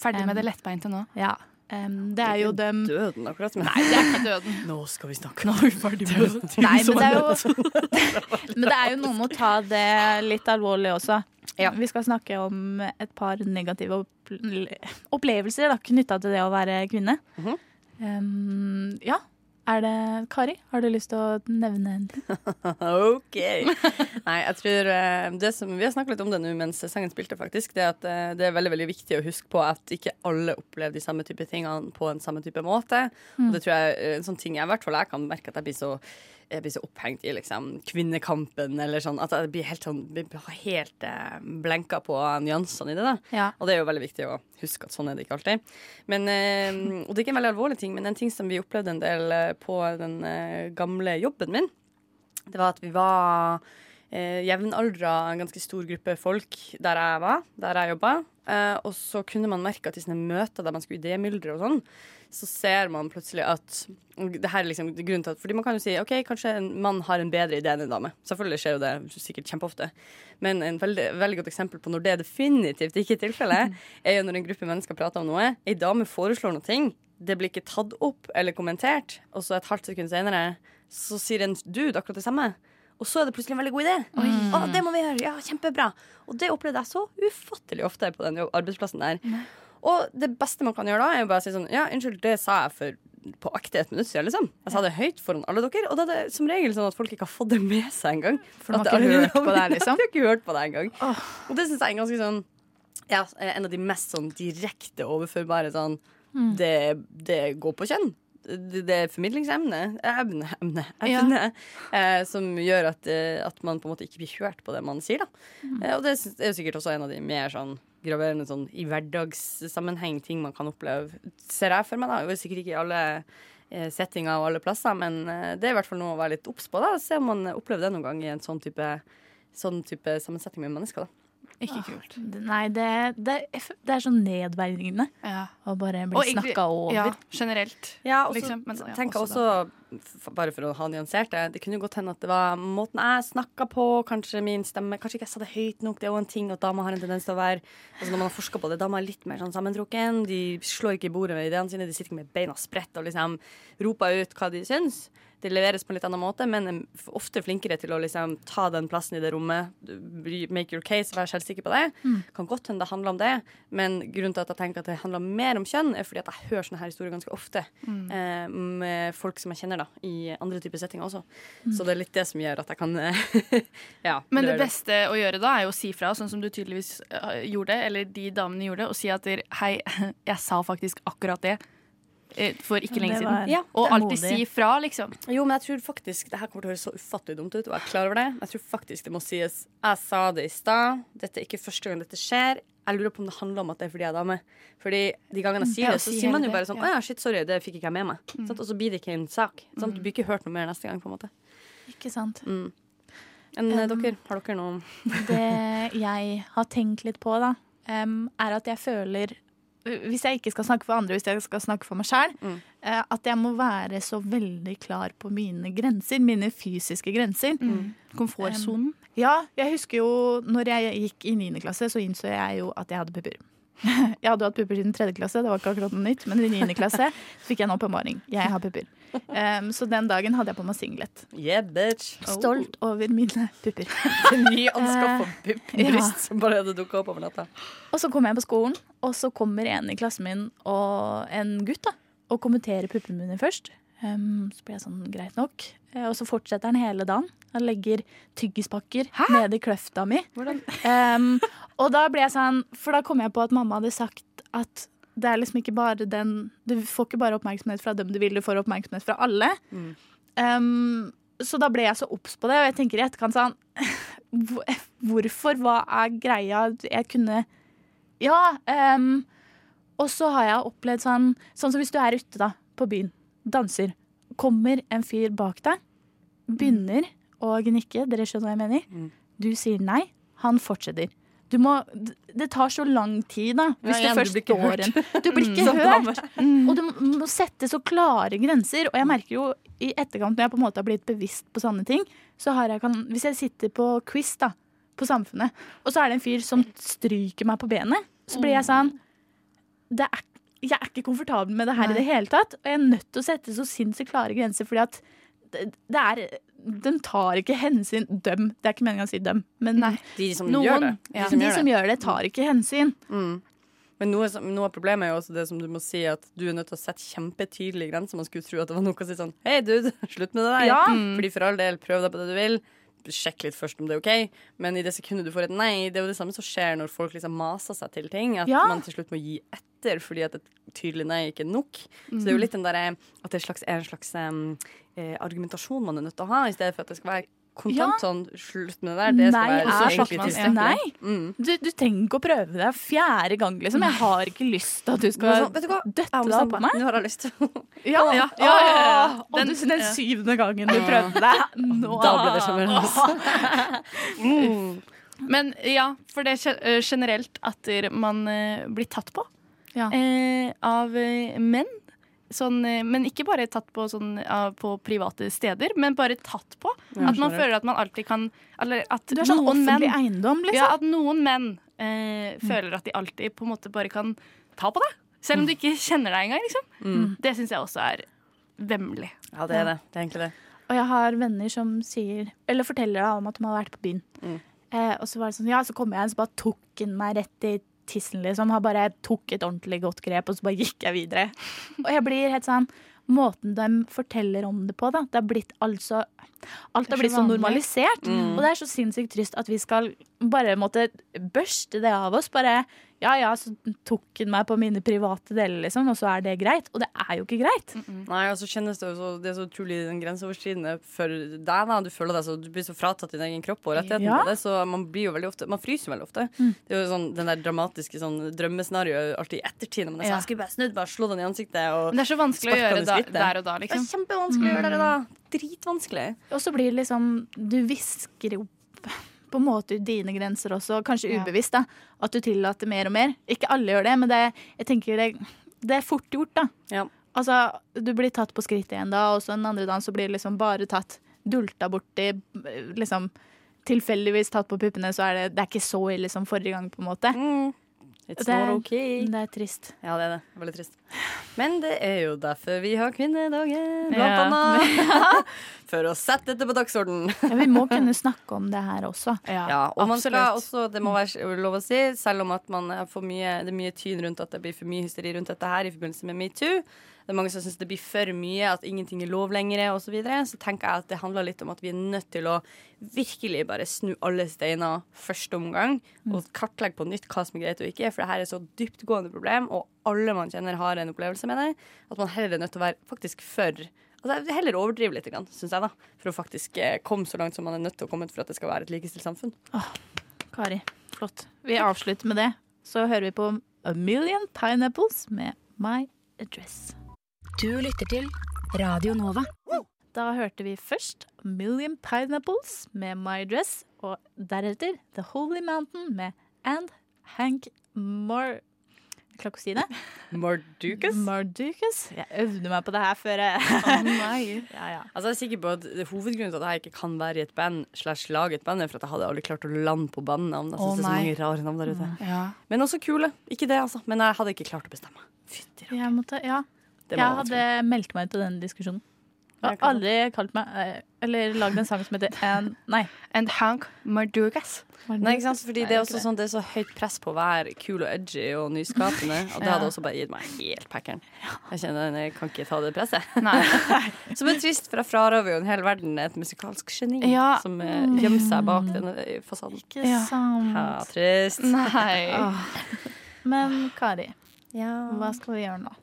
Ferdig med det lettbeinte nå. Ja. Em, det er jo dem Døden, akkurat. Men Nei, det er ikke døden. nå skal vi snakke. Nå er vi ferdig med det. Nei, men det er jo Men det er jo noe med å ta det litt alvorlig også. Vi skal snakke om et par negative opple- opplevelser knytta til det å være kvinne. Em, ja. Er det Kari, har du lyst til å nevne en ting? OK. Nei, jeg tror eh, det som, Vi har snakket litt om det nå mens sangen spilte, faktisk. Det at eh, det er veldig veldig viktig å huske på at ikke alle opplever de samme type tingene på en samme type måte. Mm. Og det tror jeg er en sånn ting jeg i hvert fall jeg kan merke at jeg blir så jeg blir så opphengt i liksom kvinnekampen eller sånn. At jeg blir helt sånn helt eh, blenka på nyansene i det. da Ja. Og det er jo veldig viktig å huske at sånn er det ikke alltid. Men, eh, og det er ikke en veldig alvorlig ting, men en ting som vi opplevde en del eh, på den eh, gamle jobben min, det var at vi var eh, jevnaldra, en ganske stor gruppe folk der jeg var, der jeg jobba. Eh, og så kunne man merke at i sånne møter der man skulle idémyldre og sånn, så ser man plutselig at det her er liksom grunnen til at, Fordi man kan jo si OK, kanskje en mann har en bedre idé enn en dame. Selvfølgelig skjer jo det sikkert kjempeofte. Men en veldig, veldig godt eksempel på når det definitivt ikke er tilfellet, er jo når en gruppe mennesker prater om noe. Ei dame foreslår noe, ting, det blir ikke tatt opp eller kommentert, og så et halvt sekund senere så sier en dude akkurat det samme. Og så er det plutselig en veldig god idé. Å, det må vi gjøre. Ja, kjempebra. Og det opplevde jeg så ufattelig ofte på den arbeidsplassen der. Og det beste man kan gjøre da, er jo bare å si sånn Ja, unnskyld, det sa jeg for på ekte et minutt siden, liksom. Jeg sa det høyt foran alle dere, og da er det som regel sånn at folk ikke har fått det med seg engang. For de har ikke hørt på deg, liksom? De har ikke hørt på det engang. Og det syns jeg er ganske sånn ja, en av de mest sånn direkte overførbare sånn Mm. det, det går på kjønn. Det, det er formidlingsemne emne, evne, ja. eh, som gjør at, eh, at man på en måte ikke blir hørt på det man sier. Mm. Eh, og det er jo sikkert også en av de mer sånn graverende sånn i hverdagssammenheng ting man kan oppleve, ser jeg for meg. da er sikkert ikke i alle eh, settinger og alle plasser, men eh, det er i hvert fall noe å være litt obs på. da Se om man opplever det noen gang i en sånn type, sånn type sammensetning med mennesker. da Ikke kult. Nei, det, det, det er sånn nedverdigende å bare bli snakka over. Ja, generelt. Ja, og så liksom, ja, tenker jeg også bare for å ha nyansert det, det kunne godt hende at det var måten jeg snakka på, kanskje min stemme Kanskje ikke jeg sa det høyt nok. Det er jo en ting at damer har en tendens til å være Altså Når man har forska på det, damer er litt mer sånn sammentrukken. De slår ikke i bordet med ideene sine, de sitter ikke med beina spredt og liksom roper ut hva de syns. det leveres på en litt annen måte, men er ofte flinkere til å liksom ta den plassen i det rommet. Make your case, vær selvsikker på det. Mm. Kan godt hende det handler om det, men grunnen til at jeg tenker at det handler mer om kjønn, er fordi at jeg hører sånne her historier ganske ofte Mm. eh, med folk som jeg kjenner da, i andre typer settinger også. Mm. Så det er litt det som gjør at jeg kan ja, Men det beste beste å gjøre da er jo å si fra, sånn som du tydeligvis eh, gjorde, eller de damene gjorde, og si at hei, jeg sa faktisk akkurat det eh, for ikke lenge siden. Ja, og alltid modig. si fra, liksom. Jo, men jeg tror faktisk Det her kommer til å høres så ufattelig dumt ut, og jeg er klar over det. Jeg tror faktisk det må sies Jeg sa det i stad. Dette er ikke første gang dette skjer. Jeg lurer på om det handler om at det er fordi jeg er dame. Fordi de gangene jeg sier Ja, det, så sier man jo bare sånn. Å ja, shit, sorry, det fikk ikke jeg med meg. Sant? Og så blir det ikke en sak. Sant? Du blir ikke hørt noe mer neste gang, på en måte. Ikke sant. Mm. Enn eh, Um, dere, har dere noe Det jeg har tenkt litt på, da, um, er at jeg føler Hvis jeg ikke skal snakke for andre, hvis jeg skal snakke for meg sjæl, Mm. at jeg må være så veldig klar på mine grenser. Mine fysiske grenser. Mm. Komfortsonen. Um, ja, jeg husker jo når jeg gikk i 9. klasse, så innså jeg jo at jeg hadde pupper. Jeg hadde jo hatt pupper siden tredje klasse, det var ikke akkurat noe nytt. Men i niende klasse fikk jeg en åpenbaring. Jeg har pupper. Um, så den dagen hadde jeg på meg singlet. Yeah, bitch. Stolt over mine pupper. Nyanskaffa puppbryst som bare hadde dukka opp over natta. Og så kommer jeg på skolen, og så kommer en i klassen min og en gutt da, og kommenterer puppene mine først. Um, så blir jeg sånn, greit nok. Eh, Og så fortsetter han hele dagen. Han legger tyggispakker ned i kløfta mi. Um, og da ble jeg sånn, for da kom jeg på at mamma hadde sagt at det er liksom ikke bare den Du får ikke bare oppmerksomhet fra dem du vil, du får oppmerksomhet fra alle. Um, så da ble jeg så obs på det, og jeg tenker i etterkant sånn Hvorfor? Hva er greia? Jeg kunne Ja. og så har jeg opplevd sånn Sånn som hvis du er ute da, på byen, danser. Kommer en fyr bak deg, begynner å gnikke. Dere skjønner hva jeg mener? Du sier nei, han fortsetter. Du må, det tar så lang tid, da. Hvis Ja, det først står en Du blir ikke hørt. Og du må sette så klare grenser. Og jeg merker jo i etterkant, når jeg på en måte har blitt bevisst på sånne ting, så har jeg kan, Hvis jeg sitter på quiz da, på Samfunnet, og så er det en fyr som stryker meg på benet, så blir jeg sånn det er, Jeg er ikke komfortabel med det her i det hele tatt. Og jeg er nødt til å sette så sinnssykt klare grenser, fordi at det, det er Den tar ikke hensyn Døm. Det er ikke meningen å si døm, men De som noen, gjør det. De Ja. som de gjør som det. gjør det, tar ikke hensyn. Mm. Men noe, noe av problemet er jo også det som du må si, at du er nødt til å sette kjempetydelige grenser. Man skulle tro at det var noe å si sånn Hei, dude, slutt med det der. Ja. Fordi for all del, prøv deg på det du vil. Sjekk litt først om det er OK. Men i det sekundet du får et nei, det er jo det samme som skjer når folk liksom maser seg til ting. At Ja. man til slutt må gi etter fordi at et tydelig nei ikke er nok. Så det er jo litt den derre at det er, slags, er en slags um, eh, argumentasjon man er nødt til å ha, i stedet for at det skal være kontant Ja. sånn Slutt med det der. Det skal Nei være er egentlig tilstrekkelig. nei. Mm. Du, du trenger ikke å prøve det fjerde gang, liksom. Jeg har ikke lyst til at du skal sånn, du døtte deg på meg. Nå har jeg lyst. Ja, Ja, ja, ja. Den- den syvende gangen du prøvde det. Nå. Da ble det sjarmerende. Mm. Men ja, for det er eh, generelt at man eh, blir tatt på Ja. eh, av eh, menn. Sånn, eh, men ikke bare tatt på sånn, på private steder, men bare tatt på. Ja, at man føler at man alltid kan Eller at Du er sånn offentlig menn eiendom, liksom. Ja, at noen menn eh, føler at de alltid på en måte bare kan ta på deg. Selv om du ikke kjenner deg engang. Liksom. Mm. Det syns jeg også er vemmelig. Ja, det er det. Det er egentlig det. Og jeg har venner som sier Eller forteller da om at de har vært på byen. Mm. Eh, og så var det sånn, ja, så kom jeg, så bare tok han meg rett i tissen, liksom. har bare tok et ordentlig godt grep, og så bare gikk jeg videre. Og jeg blir helt sånn Måten de forteller om det på, da. Det har blitt altså Alt har blitt så så normalisert. Mm. Og det er så sinnssykt trist at vi skal bare måtte børste det av oss. Bare ja ja, så tok han meg på mine private deler, liksom, og så er det greit. Og det er jo ikke greit. Nei, og så kjennes det jo så Det er så utrolig den grenseoverskridende for deg. da Du føler deg så Du blir så fratatt din egen kropp og rettigheten Ja. på det, så man blir jo veldig ofte Man fryser jo veldig ofte. Mm. Det er jo sånn Den der dramatiske sånn drømmescenarioet alltid i ettertid når man er sånn Ja. Jeg skulle bare snudd, bare slå den i ansiktet og Men det er så vanskelig å gjøre da, der og da, liksom. Det er kjempevanskelig å gjøre det da. Dritvanskelig. Og så blir det liksom Du hvisker jo på en måte ut dine grenser også, kanskje ubevisst. da At du tillater mer og mer. Ikke alle gjør det, men det, jeg tenker det, det er fort gjort, da. Ja. Altså, du blir tatt på skrittet igjen da, og så den andre dagen så blir det liksom bare tatt dulta borti liksom Tilfeldigvis tatt på puppene, så er det, det er ikke så ille som forrige gang, på en måte. Mm. It's Det er- not okay. Det er trist. Ja, det er det. Veldig trist. Men det er jo derfor vi har kvinnedagen, blant Ja. annet. For å sette dette på dagsordenen. Ja, vi må kunne snakke om det her også. Ja, og man skal også, det må være lov å si, selv om at man får mye, det er mye tyn rundt at det blir for mye hysteri rundt dette her i forbindelse med metoo. Det er mange som syns det blir for mye, at ingenting er lov lenger osv. Så, videre. så tenker jeg at det handler litt om at vi er nødt til å virkelig bare snu alle steiner første omgang. Og kartlegge på nytt hva som er greit og ikke. For det her er så dyptgående problem, og alle man kjenner har en opplevelse med det. At man heller er nødt til å være faktisk for Altså Heller overdrive litt, syns jeg, da. For å faktisk eh, komme så langt som man er nødt til å komme for at det skal være et likestilt samfunn. Kari, flott. Vi avslutter med det. Så hører vi på A Million Pineapples med My Address. Du lytter til Radio Nova. Da hørte vi først Million Pineapples med My Dress, og deretter The Holy Mountain med And Hank Mar... Jeg klarer ikke å si det. Mardukas? Mardukas. Jeg øvde meg på det her før jeg nei. Ja, ja. Altså, jeg er sikker på at det Hovedgrunnen til at jeg ikke kan være i et band, slash lage et band, er for at jeg hadde aldri klart å lande på bandnavn. Jeg synes oh, det er så mange rare navn der ute. Ja. Men også kule. Ikke det, altså. Men jeg hadde ikke klart å bestemme. Fytti måtte, ja. Det Jeg hadde meldt meg ut av den diskusjonen. Jeg har aldri kalt meg eh, Eller lagd en sang som heter And Nei. And Hank Mardugas. Nei, ikke sant? Fordi Nei, det er også sånn Det er så høyt press på å være kul og edgy og nyskapende. Og det Ja. hadde også bare gitt meg helt packeren. Jeg kjenner jeg kan ikke ta det presset. Nei. Som er trist, for jeg frarøver jo en hel verden et musikalsk geni Ja. som eh, gjemmer seg bak denne fasaden. Ikke sant. Ja, trist. Nei. Men Kari, Ja. hva skal vi gjøre nå?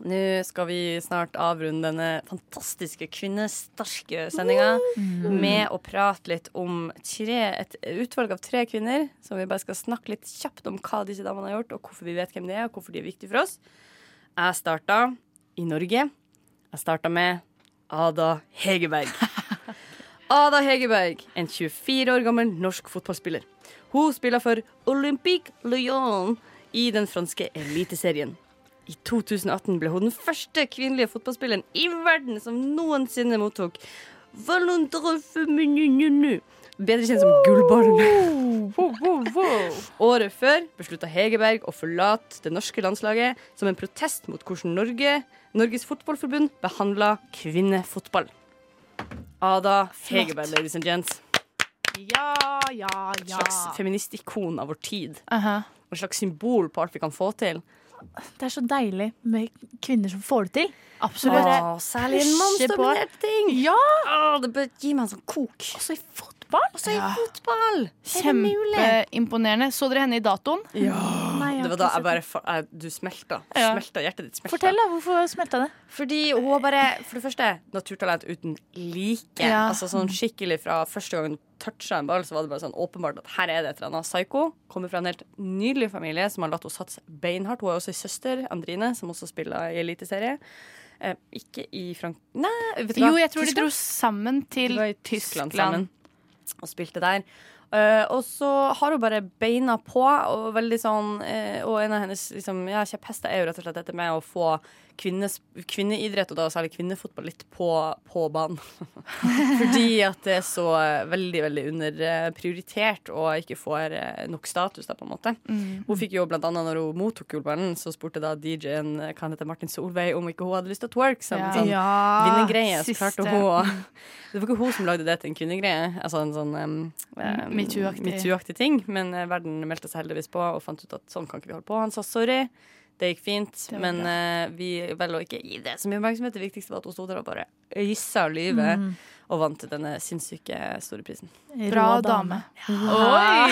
Nå skal vi snart avrunde denne fantastiske kvinnesterke sendinga med å prate litt om tre, et utvalg av tre kvinner. Som vi bare skal snakke litt kjapt om hva disse damene har gjort, og hvorfor vi vet hvem de er, og hvorfor de er viktige for oss. Jeg starta i Norge. Jeg starta med Ada Hegerberg. Ada Hegerberg, en 24 år gammel norsk fotballspiller. Hun spiller for Olympique Lyon i den franske eliteserien. I 2018 ble hun den første kvinnelige fotballspilleren i verden som noensinne mottok. Bedre kjent som Gullballen. Året før beslutta Hegerberg å forlate det norske landslaget som en protest mot hvordan Norge, Norges Fotballforbund behandla kvinnefotball. Ada Hegerberg, ladies and gents. Ja, ja, ja. Et slags feministikon av vår tid. Aha. Og et slags symbol på alt vi kan få til. Det er så deilig med kvinner som får det til. Absolutt. Åh, særlig en mannsdominert ting. Ja! Åh, det bør gi meg en sånn kok. Også i fotball. Også i fotball! Kjempeimponerende. Så dere henne i datoen? Ja. Nei, Det var da jeg bare jeg, Du smelta. Ja. smelta. Hjertet ditt smelta. Fortell, da. Hvorfor smelta det? Fordi hun bare For det første naturtalent uten like. Ja. Altså sånn skikkelig Fra første gang hun toucha en ball, så var det bare sånn åpenbart at her er det et eller annet psycho. Kommer fra en helt nydelig familie som har latt henne satse beinhardt. Hun har også en søster, Andrine, som også spiller i eliteserie. Eh, ikke i Frank... Nei, vet du hva? Jo, jeg tror de dro sammen til Tyskland Tyskland. sammen og spilte der. Eh, og så har hun bare beina på, og veldig sånn uh, Og en av hennes liksom, ja, kjepphester er jo rett og slett dette med å få kvinnes, kvinneidrett, og da særlig kvinnefotball, litt på, på banen. Fordi at det er så veldig, veldig underprioritert og ikke får eh, nok status, da, på en måte. Mm. Hun fikk jo blant annet når hun mottok gullballen, så spurte da DJ-en han heter, Martin Solveig om ikke hun hadde lyst til å twerk som en Ja. sånn Ja. Så klarte hun å Det var ikke hun som lagde det til en kvinnegreie, altså en sånn um, MeToo-aktig. MeToo-aktig ting, men eh, verden meldte seg heldigvis på og fant ut at sånn kan ikke vi holde på. Han sa sorry. Det gikk fint, Det men eh, vi velger å ikke gi det så mye oppmerksomhet. Det viktigste var at hun sto der og bare øysa lyvet Mm. og vant denne sinnssyke store prisen. Bra dame. Wow.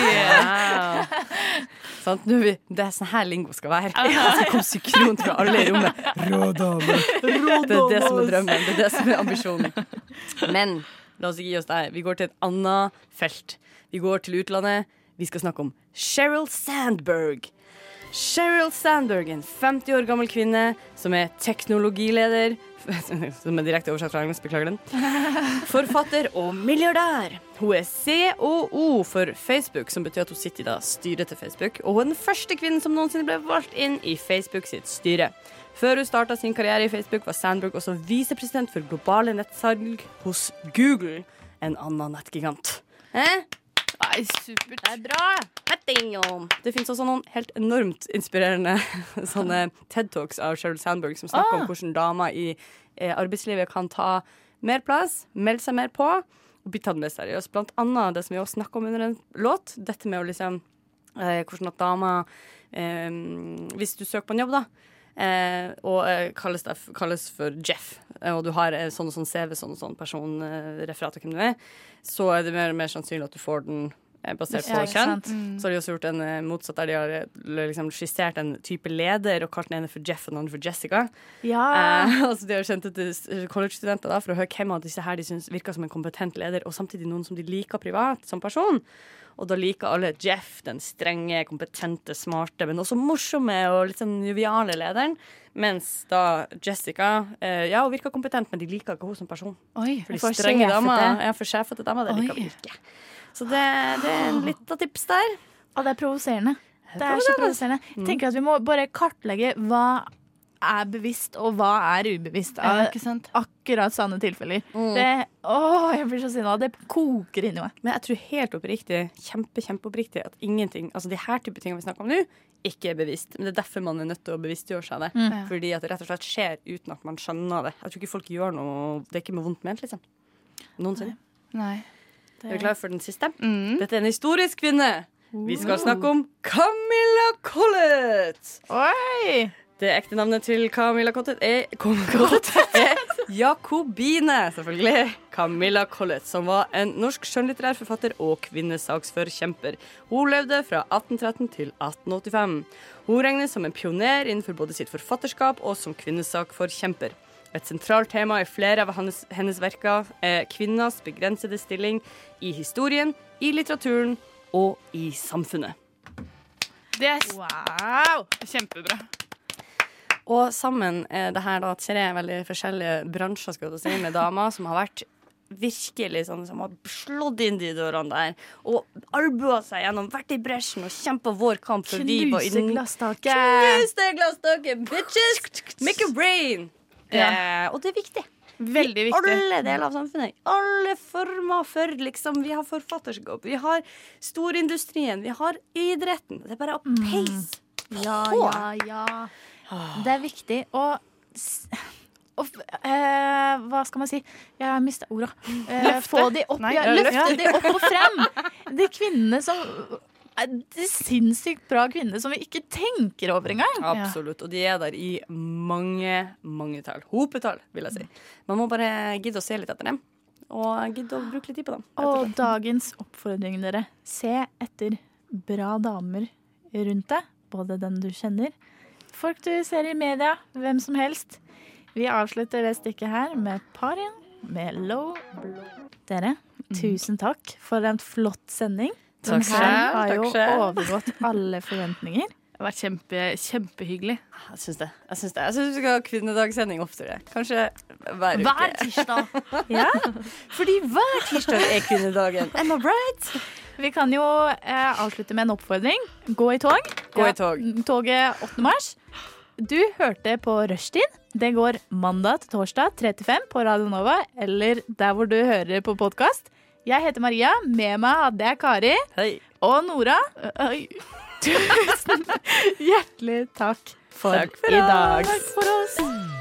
Sant, nå er vi, det er sånn her lingo skal være. Altså, kom synkront fra alle i rommet. Rå dame. Det er det som er drømmen. Det er det som er ambisjonen. Men la oss ikke gi oss der. Vi går til et annet felt. Vi går til utlandet. Vi skal snakke om Sheryl Sandberg. Sheryl Sandberg, en 50 år gammel kvinne som er teknologileder Som er direkte oversatt fra engelsk, beklager den. Forfatter og milliardær. Hun er COO for Facebook, som betyr at hun sitter i da styret til Facebook. Og hun er den første kvinnen som noensinne ble valgt inn i Facebook sitt styre. Før hun starta sin karriere i Facebook, var Sandberg også visepresident for globale nettsalg hos Google, en annen nettgigant. Eh? Nei, supert. Det er bra. Det finnes også noen helt enormt inspirerende sånne TED Talks av Sheryl Sandberg som snakker Ah. om hvordan damer i eh, arbeidslivet kan ta mer plass, melde seg mer på og bli tatt mer seriøst. Blant annet det som vi også snakker om under en låt, dette med å liksom eh, Hvordan at damer eh, Hvis du søker på en jobb, da. Eh, og eh, kalles, det, kalles for Jeff, eh, og du har eh, sånn og sånn CV, sånn og sånn personreferat av hvem du er, så er det mer og mer sannsynlig at du får den eh, basert på Ja, kjønn. Mm. Så har de også gjort en eh, motsatt, der de har eh, liksom skissert en type leder og kalt den ene for Jeff og den andre for Jessica. Ja. Eh, altså de har sendt det til college-studenter for å høre hvem av disse her de syns virker som en kompetent leder, og samtidig noen som de liker privat som person. Og da liker alle Jeff, den strenge, kompetente, smarte, men også morsomme og litt sånn joviale lederen. Mens da Jessica eh, Ja, hun virker kompetent, men de liker ikke henne som person. Oi, for de strenge damer, ja, for sjefete damer, det liker vi ikke. Så det, det er en liten tips der. Og det er provoserende. Det er så provoserende. Jeg tenker at vi må bare kartlegge hva er bevisst, og hva er ubevisst Ja, av sant? akkurat sånne tilfeller. Mm. Det, åh, jeg blir så sinna. Det koker inni meg. Men jeg tror helt oppriktig, kjempe, kjempeoppriktig, at ingenting Altså de her type tingene vi snakker om nå, ikke er bevisst. Men det er derfor man er nødt til å bevisstgjøre seg det. Mm. Fordi at det rett og slett skjer uten at man skjønner det. Jeg tror ikke folk gjør noe Det er ikke med vondt ment, liksom. Noensinne. Nei. Er vi klar for den siste? Mm. Dette er en historisk kvinne. Vi skal snakke om Camilla Collett. Oi! Det ekte navnet til Camilla Collett er, Collett er Jakobine, selvfølgelig. Camilla Collett, som var en norsk skjønnlitterær forfatter og kvinnesaksforkjemper. Hun levde fra 1813 til 1885. Hun regnes som en pioner innenfor både sitt forfatterskap og som kvinnesakforkjemper. Et sentralt tema i flere av hennes, hennes verker er kvinners begrensede stilling i historien, i litteraturen og i samfunnet. Det er Wow! kjempebra. Og sammen er det her da tre veldig forskjellige bransjer skal jeg si, med damer som har vært virkelig sånn som har slått inn de dørene der og albua seg gjennom, vært i bresjen og kjempa vår kamp for var Knuse innen glasstaket. Knus det glasstaket, bitches! Make it rain! Eh, og det er viktig. Veldig I alle deler av samfunnet. Alle former for liksom Vi har forfatterskap, vi har storindustrien, vi har idretten. Det er bare å peise Ja, på. ja, ja. Det er viktig å og, eh, Hva skal man si? Jeg har mista orda. Eh, få de opp, Nei, ja, løfte de opp og frem! De kvinnene som er De sinnssykt bra kvinnene som vi ikke tenker over engang. Absolutt. Og de er der i mange, mange tall. Hopetall, vil jeg si. Man må bare gidde å se litt etter dem. Og gidde å bruke litt tid på dem. Og dagens oppfordring, dere. Se etter bra damer rundt deg. Både den du kjenner, folk du ser i media, hvem som helst. Vi avslutter det stykket her med Parien med Low Blow. Dere, tusen takk for en flott sending. Den Takk her har jo selv. overgått alle forventninger. Det har vært kjempe, kjempehyggelig. Jeg syns det. Jeg syns det. Jeg syns vi skal ha kvinnedagssending oftere. Kanskje hver uke. Hver tirsdag. Ja, Fordi hver tirsdag er kvinnedagen. Am I right? Vi kan jo eh, avslutte med en oppfordring. Gå i tog. Gå i tog. Toget 8. mars. Du hørte på Rushtid. Det går mandag til torsdag 35 på Radio Nova eller der hvor du hører på podkast. Jeg heter Maria. Med meg hadde jeg Kari Hei. og Nora. Oi. Tusen hjertelig takk for, Takk for i dag. Takk for oss.